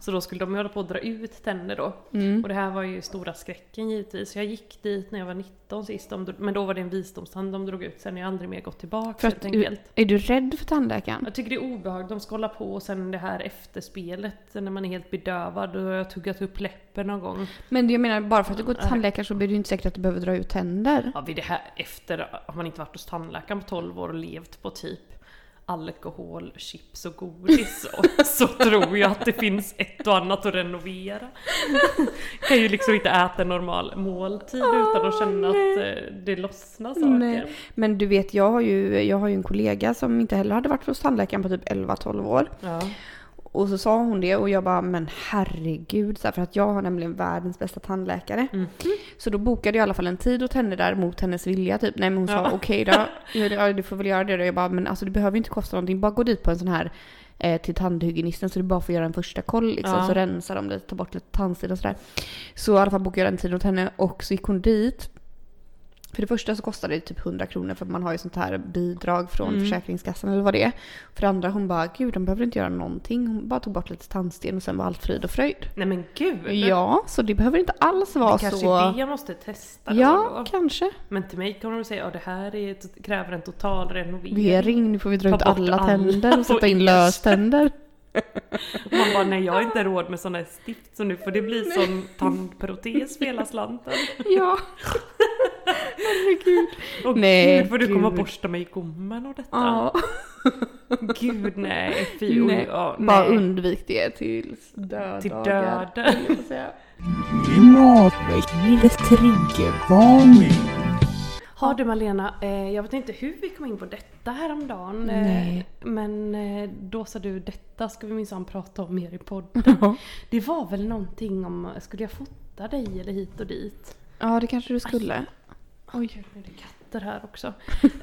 Så då skulle de hålla på att dra ut tänder då. Mm. Och det här var ju stora skräcken givetvis. Så jag gick dit när jag var 19 sist. De, men då var det en visdomstand de drog ut. Sen har jag aldrig mer gått tillbaka För helt enkelt. är du rädd för tandläkaren? Jag tycker det är obehagligt, de ska hålla på och sen det här efterspelet när man är helt bedövad och jag har tuggat upp läppen någon gång. Men jag menar, bara för att du går till tandläkaren så blir det ju inte säkert att du behöver dra ut tänder. Ja, vid det här efter har man inte varit hos tandläkaren på 12 år och levt på typ alkohol, chips och godis och så tror jag att det finns ett och annat att renovera. kan ju liksom inte äta en normal måltid utan att känna att eh, det lossnar saker. Nej. Men du vet, jag har, ju, jag har ju en kollega som inte heller hade varit hos tandläkaren på typ 11-12 år. Ja. Och så sa hon det och jag bara, men herregud, så här, för att jag har nämligen världens bästa tandläkare. Mm. Så då bokade jag i alla fall en tid åt henne där mot hennes vilja typ. Nej men hon sa Ja. okej då, ja, du får väl göra det då. Jag bara, men alltså det behöver inte kosta någonting, bara gå dit på en sån här eh, till tandhygienisten så du bara får göra en första koll liksom. Ja. Så rensar de lite, tar bort lite tandsten och sådär. Så i alla fall bokade jag en tid åt henne och så gick hon dit. För det första så kostade det typ 100 kronor för man har ju sånt här bidrag från Mm. Försäkringskassan eller vad det är. För det andra hon bara, gud de behöver inte göra någonting. Hon bara tog bort lite tandsten och sen var allt frid och fröjd. Nej men gud! Ja, så det behöver inte alls vara det kanske så. är det jag måste testa Ja, då. kanske. Men till mig kommer de säga att det här är, kräver en total renovering. Vering, nu får vi dra ut alla alla tänder och sätta in löständer. Man bara nej jag har inte råd med sådana här stift så nu får det bli sån tandprotes för hela slanten. Ja. Herregud. Och Nej, gud får du gud. borsta mig i gommen och detta. Ja. Gud nej, fy Nej, ja, Bara nej. undvik det tills dödagar. Till döden. vill jag säga. Klimatväckande triggervarning. Har du Malena, eh, jag vet inte hur vi kom in på detta häromdagen. Eh, Nej. men eh, då sa du detta ska vi minsann prata om mer i podden. Ja. Det var väl någonting om, skulle jag fota dig eller hit och dit? ja, det kanske du skulle. Oj, nu är det katter här också.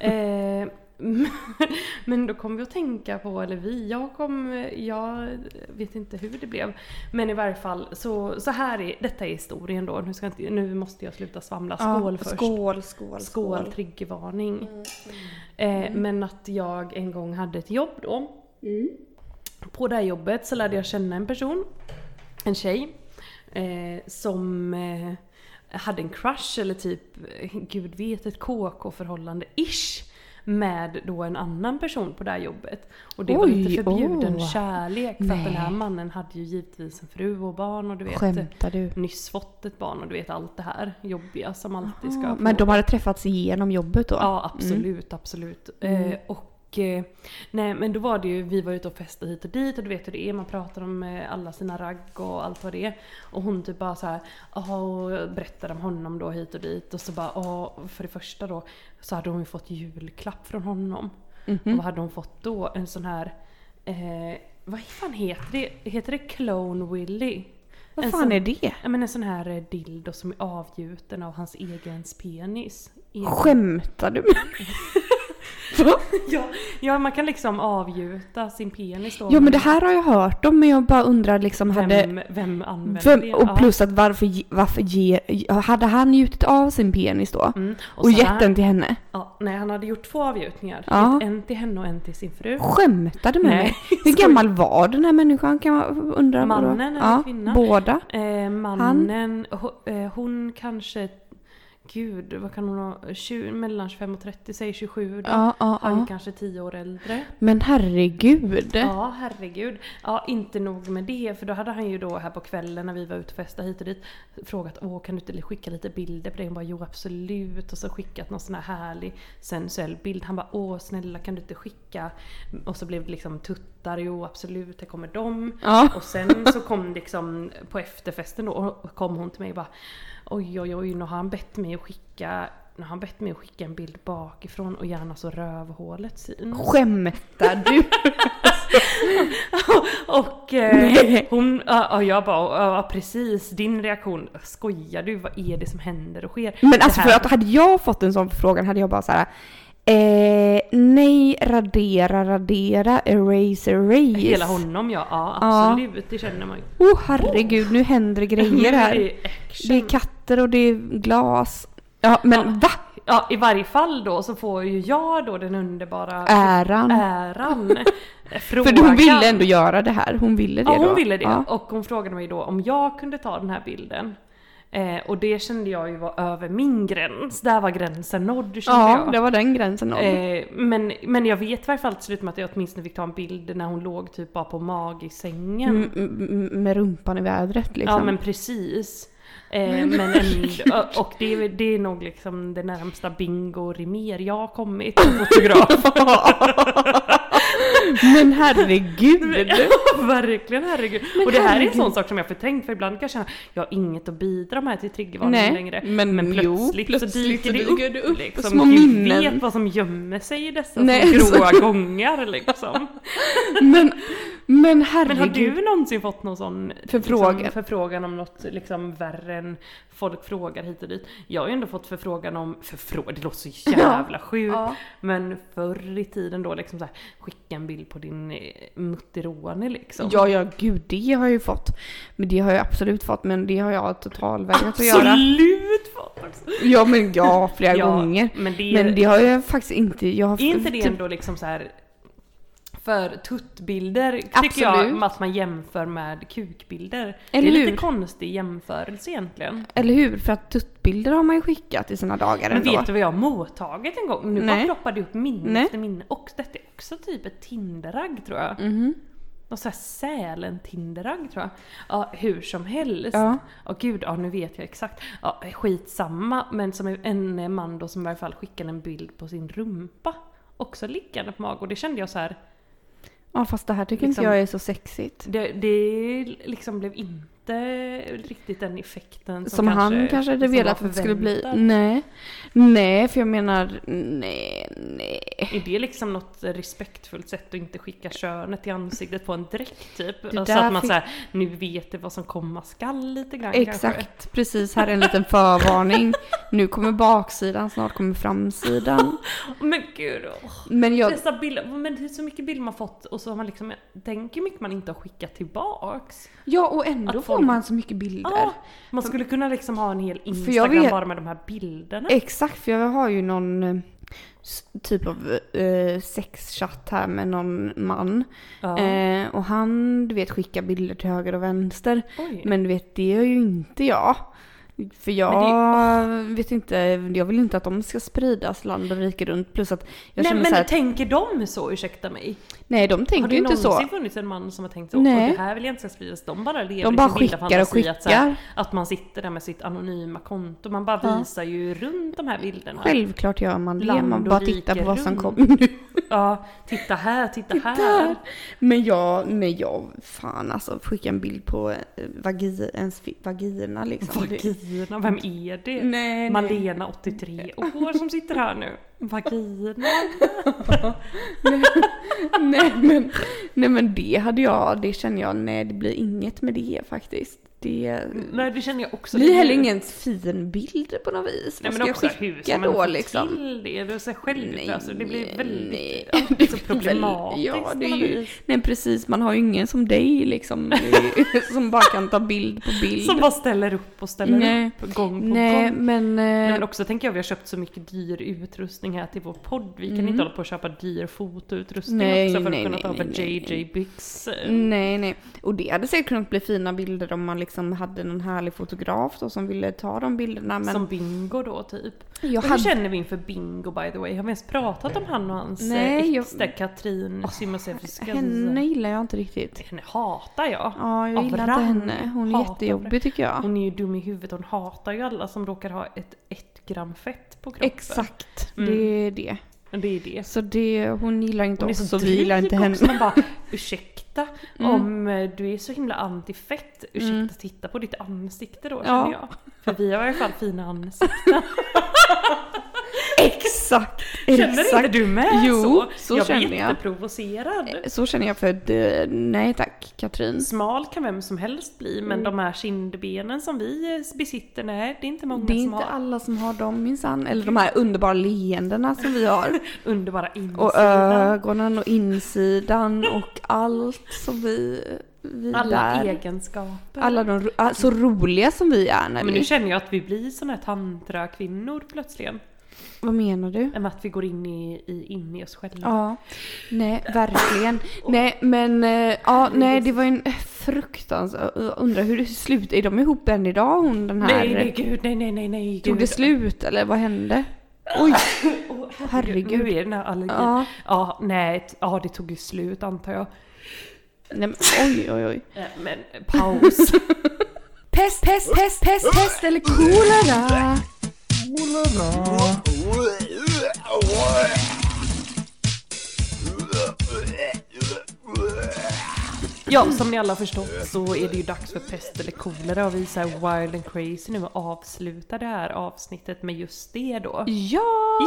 eh, men då kom vi att tänka på, eller vi, jag kom, jag vet inte hur det blev. Men i varje fall, så, så här är, detta är historien då. Nu, ska inte, nu måste jag sluta svamla. Skål ja, först. Skål, skål, Skål, triggervarning. Eh, men att jag en gång hade ett jobb då. På det här jobbet så lärde jag känna en person, en tjej, eh, som eh, hade en crush eller typ, gud vet, ett KK-förhållande ish. Med då en annan person på det här jobbet. Och det var Oj, lite förbjuden åh. kärlek för att den här Nej. mannen hade ju givetvis en fru och barn och du vet Skämtar du? nyss fått ett barn och du vet allt det här jobbiga som alltid ska Ja, få- men de hade träffats igenom jobbet då? Ja absolut, absolut. Mm. Eh, och eh, nej men då var det ju, vi var ute och festade hit och dit och du vet hur det är, man pratar om eh, alla sina ragg och allt vad det är. Och hon typ bara så här, "Ja", och berättade om honom då hit och dit och så bara, "Ja", för det första då så hade hon ju fått julklapp från honom. Mhm. Och vad hade hon fått då? En sån här, eh, vad fan heter det? Heter det Clone Willy? Vad En fan sån- är det? Ja men en sån här eh, dildo som är avgjuten av hans egen penis. Egen- Skämtar du? Ja, ja, man kan liksom avgjuta sin penis då. Ja men det här har jag hört om men jag bara undrar liksom hade... Vem, vem använder Vem, det? och plus att varför, ge- varför ger... Hade han gjutit av sin penis då? Mm. Och, så gett den till henne? Ja, nej, han hade gjort två avgjutningar. Ja. En till henne och en till sin fru. Skämtar du med Nej, mig? Hur gammal var den här människan kan man undra? Mannen eller ja, kvinnan? Båda? Eh, mannen, ho- eh, hon kanske, gud vad kan hon ha, 20, mellan 25 och 30, säg 27 då. Ja, ja, Han ja. kanske 10 år äldre. Men herregud. Ja, herregud. Ja, inte nog med det, för då hade han ju då här på kvällen när vi var ute och festade hit och dit frågat åh kan du inte skicka lite bilder på det? Hon bara jo absolut och så skickat någon sån här härlig sensuell bild. Han bara åh snälla kan du inte skicka? Och så blev det liksom tuttar, jo absolut, här kommer de. Ja. Och sen så kom liksom på efterfesten då och kom hon till mig och bara oj oj oj nu har han bett mig att skicka nu har han bett mig att skicka en bild bakifrån och gärna så rövhålet syns. Skämtar du? Och eh, hon, ja, jag bara, ja precis, din reaktion, skojar du? Vad är det som händer och sker? Men alltså här- för att hade jag fått en sån förfrågan hade jag bara såhär Eh, nej, radera, radera, erase, erase. Hela honom ja, ja Ja. absolut, det känner man ju. Oh herregud, nu händer det grejer här. Det är action. Det är katter och det är glas. Ja men Ja. va? Ja i varje fall då så får ju jag då den underbara Äran. äran. För hon ville ändå göra det här. Hon ville det Ja då. hon ville det. Ja. Och hon frågade mig då om jag kunde ta den här bilden. Eh, och det kände jag ju var över min gräns. Där var gränsen nådd kände Ja, jag. det var den gränsen. nådd. Eh, men, men jag vet i varje fall till slut med att jag åtminstone fick ta en bild när hon låg typ bara på mag i sängen. Mm, mm, mm, med rumpan i vädret liksom. Ja men precis. Eh, men ändå, och det, är- det är nog liksom det närmsta bingo Rimér jag har kommit som fotograf. Men herregud! Verkligen herregud. Men och det här är en herregud. sån sak som jag förträngt för ibland kan jag känna jag har inget att bidra med till triggervarningen Nej, längre. men jo, plötsligt, plötsligt så dyker det upp, det upp liksom. små minnen. vet vad som gömmer sig i dessa Nej, gråa gångar liksom. Men, men herregud. Men har du någonsin fått någon sån Förfrågan. Liksom, förfrågan om något liksom värre än folk frågar hit och dit? Jag har ju ändå fått förfrågan om, förfrågan, det låter så jävla sjukt. Ja. Men förr i tiden då liksom så här, skicka en bild på din eh, mutterone liksom. Ja, ja, gud det har jag ju fått. Men det har jag absolut fått, men det har jag totalvägrat att göra. Absolut fått också. Ja, men ja, flera Ja, gånger. Men det, Men det har jag faktiskt inte. Jag har inte det typ- ändå liksom så här för tuttbilder tycker jag Absolut. att man jämför med kukbilder. Eller det är lite hur? konstig jämförelse egentligen. Eller hur? För att tuttbilder har man ju skickat i sina dagar Men ändå. vet du vad jag har mottagit en gång? Nu bara Nej. ploppar det upp minne Nej. efter minne. Och detta är också typ ett Tinderagg tror jag. Mhm. Någon sån här Sälen-Tinderagg tror jag. Ja, hur som helst. Ja. Ja, gud, ja nu vet jag exakt. Ja, skitsamma. Men som en man då som i alla fall skickade en bild på sin rumpa. Också liggande på mage. Och det kände jag så här. Ja, fast det här tycker Liksom- inte jag är så sexigt. Det, det liksom blev inte riktigt den effekten som, Som, han kanske hade velat att det skulle bli. Nej. Nej, för jag menar, nej, nej. Är det liksom något respektfullt sätt att inte skicka könet i ansiktet på en dräkt typ? Så där att man fick- såhär, nu vet det vad som komma skall lite grann kanske. Exakt, precis. Här är en liten förvarning. Nu kommer baksidan, snart kommer framsidan. Men gud, åh. Men jag, Dessa bilder, men det är så mycket bilder man fått och så har man liksom, tänk hur mycket man inte har skickat tillbaks. ja och ändå Att får man så mycket bilder. Ja, man skulle kunna liksom ha en hel Instagram vet- bara med de här bilderna. Exakt, för jag har ju någon eh, typ av eh, sexchatt här med någon man. Ja. Eh, och han, du vet, skickar bilder till höger och vänster. Oj. Men du vet, det gör ju inte jag. För jag vet inte, jag vill inte att de ska spridas land och rike runt. Plus att jag Nej men att, tänker de så, ursäkta mig? nej de Har tänker det ju inte så. någonsin funnits en man som har tänkt så? Nej. Det här vill jag inte ska spridas. De bara lever De bara skickar och fantasi Att, här, skickar. att man sitter där med sitt anonyma konto. Man bara Ja. visar ju runt de här bilderna. Självklart gör man det, man bara tittar på vad som kommer nu. Ja, titta här, titta, Titta här. Men jag, nej jag, fan alltså skicka en bild på eh, vagi, ens vagina liksom. Det- Vagina, vem är det? Nej, nej. Malena 83 år som sitter här nu. Vagina. nej, men, nej men det hade jag, det känner jag, nej det blir inget med det faktiskt. Det Nej det känner jag också. blir Det heller ingen fin bild på något vis. Nej Vad men ska också jag hur skicka man då liksom? till det? Det är så självutlöst. Det blir väldigt nej. ja, det är så blir problematiskt. Ja, det på är ju, nej precis, man har ju ingen som dig liksom. som bara kan ta bild på bild. Som bara ställer upp och ställer Nej. upp gång på nej, gång. men... Nej, eh, men också tänker jag vi har köpt så mycket dyr utrustning här till vår podd. Vi kan Mm. inte hålla på att köpa dyr fotoutrustning Nej, också för nej, att kunna nej, ta nej, JJ Bix. Nej, nej. Och det hade säkert kunnat bli fina bilder om man liksom hade någon härlig fotograf då som ville ta de bilderna. Men Som Bingo då typ. jag hur hade... känner vi inför Bingo by the way? Har vi ens pratat om han och hans Nej, Nej, jag- ex där Katrin Simosevska? Henne gillar jag inte riktigt. Henne hatar jag. Ja, jag gillar inte henne. Hon är hatar jättejobbig tycker jag. Hon är ju dum i huvudet. Hon hatar ju alla som råkar ha ett ett gram fett på kroppen. Exakt, Mm. det är det. Det är det. Så det, hon gillar inte Hon oss så vi gillar inte dryg henne. också. Man bara, ursäkta Mm. om eh, du är så himla antifett, ursäkta Mm. titta på ditt ansikte då Ja. känner jag. För vi har i alla fall fina ansikten. Exakt! Känner exakt. inte du med Jo, så? så jag känner blir jätteprovocerad. Så känner jag för att, eh, nej tack Katrin. Smal kan vem som helst bli men de här kindbenen som vi eh, besitter, nej det är inte många Det är som inte har. alla som har dem minsann. Eller de här underbara leendena som vi har. Underbara insidan. Och ögonen och insidan och allt som vi, alla där. egenskaper. Alla de ah, så roliga som vi är när Men nu vi... känner jag att vi blir såna här tantra-kvinnor plötsligen. Vad menar du? Än att vi går in i, i, in i oss själva. Ja, nej verkligen. Nej men, eh, ja nej det var en fruktansvärd, jag undrar hur det slutar. Är de ihop än idag hon den här? Nej, nej, gud, nej, nej, nej, nej. Tog det slut eller vad hände? Oj, Åh, herregud. Nu är den här allergin. Ja. Ja, nej, ja det tog ju slut antar jag. nej men oj oj oj. Eh, Men eh, paus. Pest, pest, pest, pest, pest eller kolera? Ja, som ni alla har förstått så är det ju dags för pest eller kolera och vi är så här wild and crazy nu och avslutar det här avsnittet med just det då. Ja!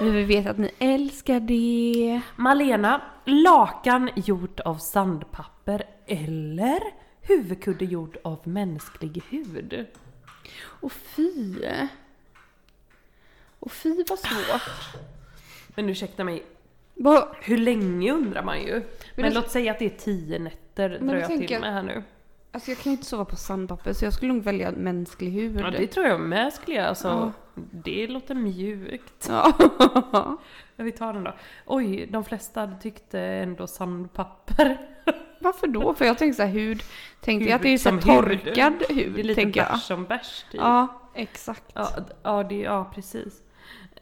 Men vi vet att ni älskar det. Malena, lakan gjort av sandpapper eller huvudkudde gjord av mänsklig hud? Och fy. Och fy vad svårt. Men ursäkta mig, Vad- hur länge undrar man ju. Men, det- låt säga att det är tio nätter Men drar jag till jag- med här nu. Alltså jag kan ju inte sova på sandpapper så jag skulle nog välja mänsklig hud. Ja det tror jag med skulle jag. Alltså, Ja. Det låter mjukt. Ja. Ja, vi tar den då. Oj, de flesta tyckte ändå sandpapper. Varför då? För jag tänker så här hud. Tänkte jag att det är så som hud. torkad hud. Det är lite bärs som bärs typ. Ja, exakt. Ja, det, ja precis.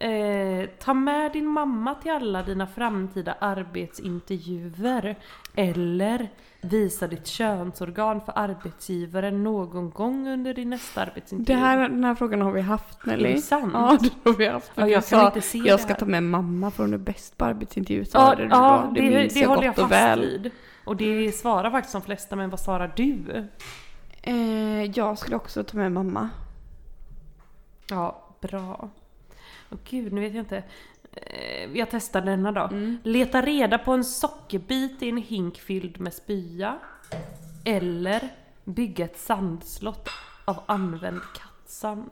Eh, ta med din mamma till alla dina framtida arbetsintervjuer. Eller visa ditt könsorgan för arbetsgivaren någon gång under din nästa arbetsintervju. Det här, den här frågan har vi haft Nelly. Är det sant? Ja, det har vi haft. Ja, jag kan sa, inte se det jag ska här. ta med mamma för hon är bäst på arbetsintervju. Ja, då. ja det, det, minns jag håller jag fast väl. vid. Och det svarar faktiskt de flesta, men vad svarar du? Eh, jag skulle också ta med mamma. Ja, bra. Och gud, nu vet jag inte. Eh, Jag testar denna då. Mm. Leta reda på en sockerbit i en hink fylld med spya. Eller bygga ett sandslott av använd kattsand.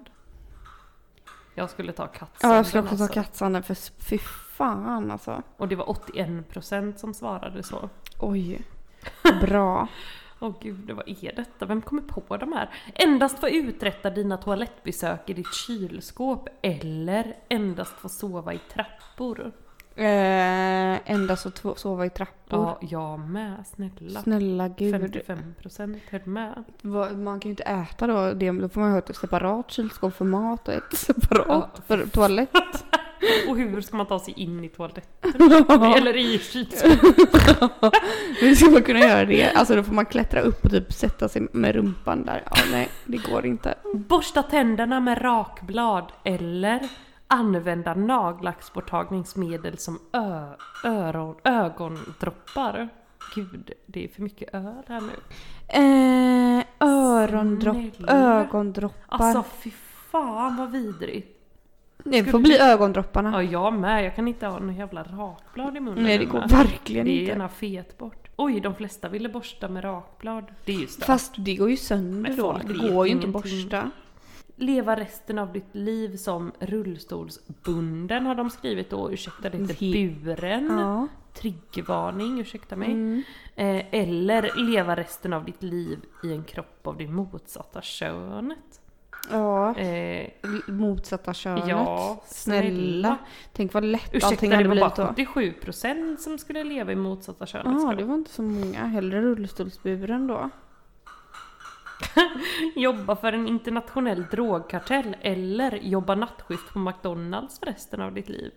Jag skulle ta kattsanden Ja, jag skulle också ta alltså. kattsanden för fy fan alltså. Och det var 81% som svarade så. Oj. Bra. Åh gud, vad är detta? Vem kommer på de här? Endast få uträtta dina toalettbesök i ditt kylskåp eller endast få sova i trappor. Eh, endast två- sova i trappor. Ja, jag med. Snälla. Snälla gud. 55% höll med. Man kan ju inte äta då. Det, då får man ha ett separat kylskåp för mat och ett separat Ja. för toalett. Och hur ska man ta sig in i toaletten? Eller i kylskåpet? Hur ska man kunna göra det? Alltså då får man klättra upp och typ sätta sig med rumpan där. Ja, nej, det går inte. Borsta tänderna med rakblad eller använda nagellacksborttagningsmedel som ö- öron, ögondroppar. Gud, det är för mycket öl här nu. Eh, örondropp, Snälla. ögondroppar. Alltså fy fan vad vidrigt. Det får bli ögondropparna. Ja, jag med. Jag kan inte ha någon jävla rakblad i munnen. nej, det går verkligen Det är inte. ena fet bort. Oj, de flesta ville borsta med rakblad. Det är ju stört. Fast det går ju sönder då. Det går ju inte att borsta. Leva resten av ditt liv som rullstolsbunden har de skrivit då. Ursäkta, det heter He- buren. Ja. Triggervarning, ursäkta mig. Mm. Eh, eller leva resten av ditt liv i en kropp av det motsatta könet. Ja. Eh, Motsatta könet. ja, Snälla. Tänk vad lätt Ursäkta, allting det hade var blivit bara då. 77% som skulle leva i motsatta könet. Ja, ska det var inte så många. Hellre rullstolsburen då. Jobba för en internationell drogkartell eller jobba nattskift på McDonalds för resten av ditt liv.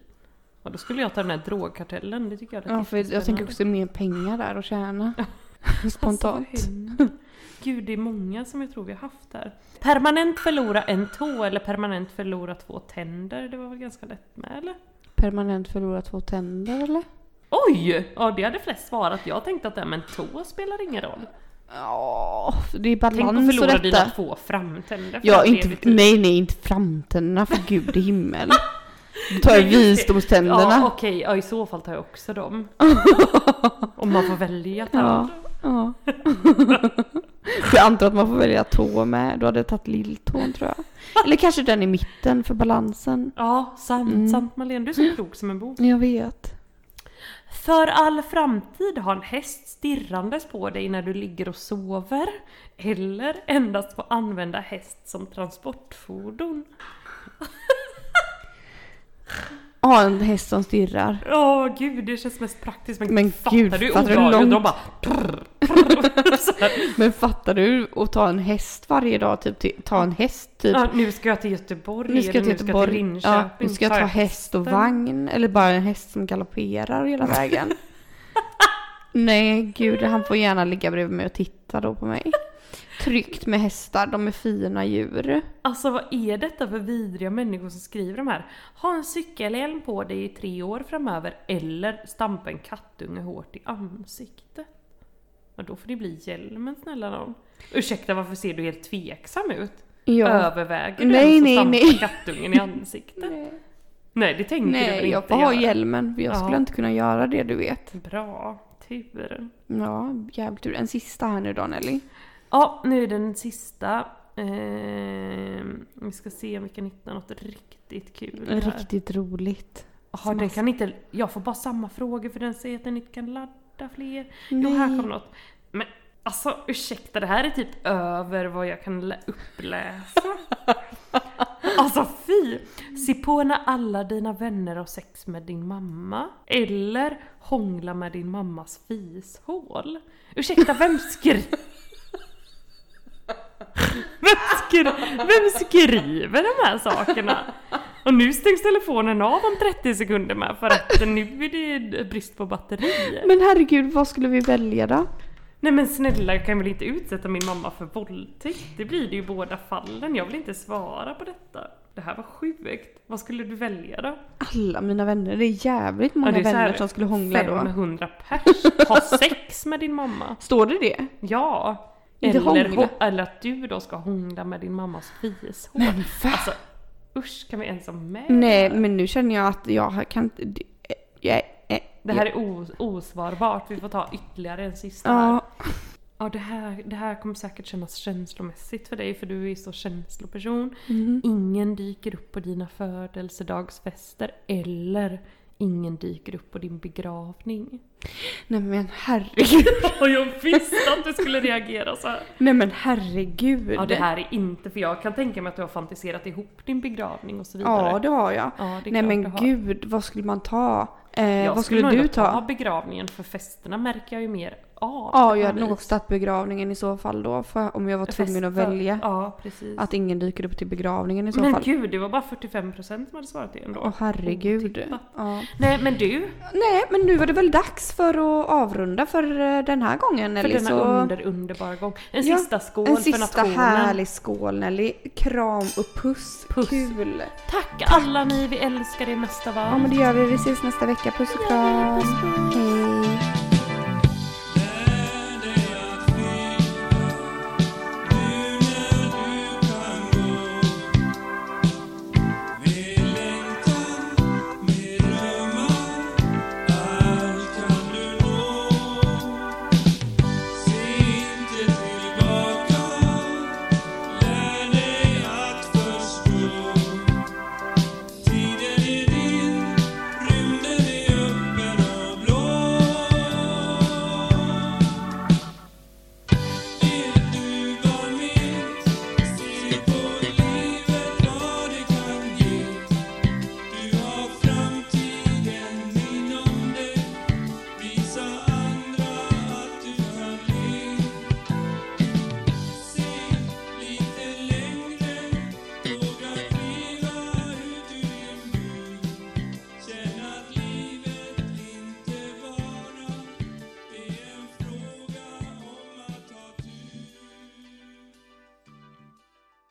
Och då skulle jag ta den här drogkartellen, det tycker jag är Ja, för jag tänker också mer pengar där att tjäna. Spontant. Alltså? Gud, det är många som jag tror vi har haft där. Permanent förlora en tå eller permanent förlora två tänder. Det var väl ganska lätt med eller? Permanent förlora två tänder eller? Oj! Ja, det hade flest svarat. Jag tänkte att det här med en tå spelar ingen roll. Ja, det är Tänk att balans förlora dina två framtänder. Ja, inte, nej, nej, inte framtänderna för gud i himmel. Då tar jag visdomständerna. Ja, okej. Ja, i så fall tar jag också dem. Om man får välja Ja, ja. Jag antar att man får välja tå med. Då hade jag tagit lilltån tror jag. Eller kanske den i mitten för balansen. Ja, sant, Mm. sant Malene. Du är så klok som en bok. Jag vet. För all framtid ha en häst stirrandes på dig när du ligger och sover. Eller endast få använda häst som transportfordon. Ja, en häst som stirrar. Åh gud, det känns mest praktiskt. Men, Men fattar gud, du fattar du långt- De bara... prr, prr. Men fattar du att ta en häst varje dag? Typ, till- ta en häst typ. Ja, nu ska jag till Göteborg. Nu ska jag till Göteborg. Linköping. ja, nu ska jag ta häst och vagn. Eller bara en häst som galopperar hela vägen. Nej, gud, han får gärna ligga bredvid mig och titta då på mig. Tryggt med hästar, de är fina djur. Alltså vad är detta för vidriga människor som skriver de här? Ha en cykelhjälm på dig i tre år framöver eller stampa en kattunge hårt i ansiktet. Ja, då får det bli hjälmen snälla någon. Ursäkta varför ser du helt tveksam ut? Ja. Överväger du Nej, ens nej, att nej. stampa kattungen i ansiktet? Nej. det tänker du väl Nej, inte jag får ha hjälmen för jag Ja. skulle inte kunna göra det du vet. Bra, tur. Ja, jävligt tur. En sista här nu då Nelly. Ja, nu är den sista. Ehm, vi ska se om vi kan hitta något riktigt kul här. Riktigt roligt. Jaha, den kan inte... Jag får bara samma frågor för den säger att den inte kan ladda fler. Jo, här Nej. kommer något. Men alltså ursäkta, det här är typ över vad jag kan lä- uppläsa. Alltså fy! Se på när alla dina vänner har sex med din mamma. Eller hångla med din mammas fishål. Ursäkta, vem skrev... Vem, skri... vem skriver de här sakerna? Och nu stängs telefonen av om 30 sekunder med för att nu är det brist på batteri. Men herregud, vad skulle vi välja då? Nej men snälla, jag kan väl inte utsätta min mamma för våldtäkt? Det blir det ju i båda fallen. Jag vill inte svara på detta. Det här var sjukt. Vad skulle du välja då? Alla mina vänner, det är jävligt många Ja, är vänner som skulle hångla då. 500 pers. Ha sex med din mamma. Står det det? Ja. Inte Eller, hångla. hå- eller att du då ska hångla med din mammas fishål. Men va? Alltså usch, kan vi ens ha med Nej, men nu känner jag att jag kan inte... det- Jag, jag, Det här är os- osvarbart, vi får ta ytterligare en sista här. Ja, Ja, det här, det här kommer säkert kännas känslomässigt för dig för du är ju så känsloperson. Mhm. Ingen dyker upp på dina födelsedagsfester eller ingen dyker upp på din begravning. Nej men herregud. Och jag visste att du skulle reagera så här. Nej men herregud. Ja, det här är inte, för jag kan tänka mig att du har fantiserat ihop din begravning och så vidare. Ja, det har jag. Ja, det nej men gud, vad skulle man ta? Eh, Jag vad skulle nog du ändå ta? begravningen för festerna märker jag ju mer av. Ja, jag hade nog också tagit begravningen i så fall då. För om jag var tvungen att välja. Ja, precis. Att ingen dyker upp till begravningen i så Men fall. gud, det var bara 45% som hade svarat det ändå. Åh herregud. Ja. Nej men du, Nej, men nu var det väl dags för att avrunda för eh, den här gången för Nelly. denna så... under, underbara gång. En Ja, sista skål En för sista nationen. härlig skål Nelly. Kram och puss. Puss. Kul. Tack alla ni, vi älskar er mest av allt. Ja men det gör vi. Vi ses nästa vecka. Puss och kram. Hej.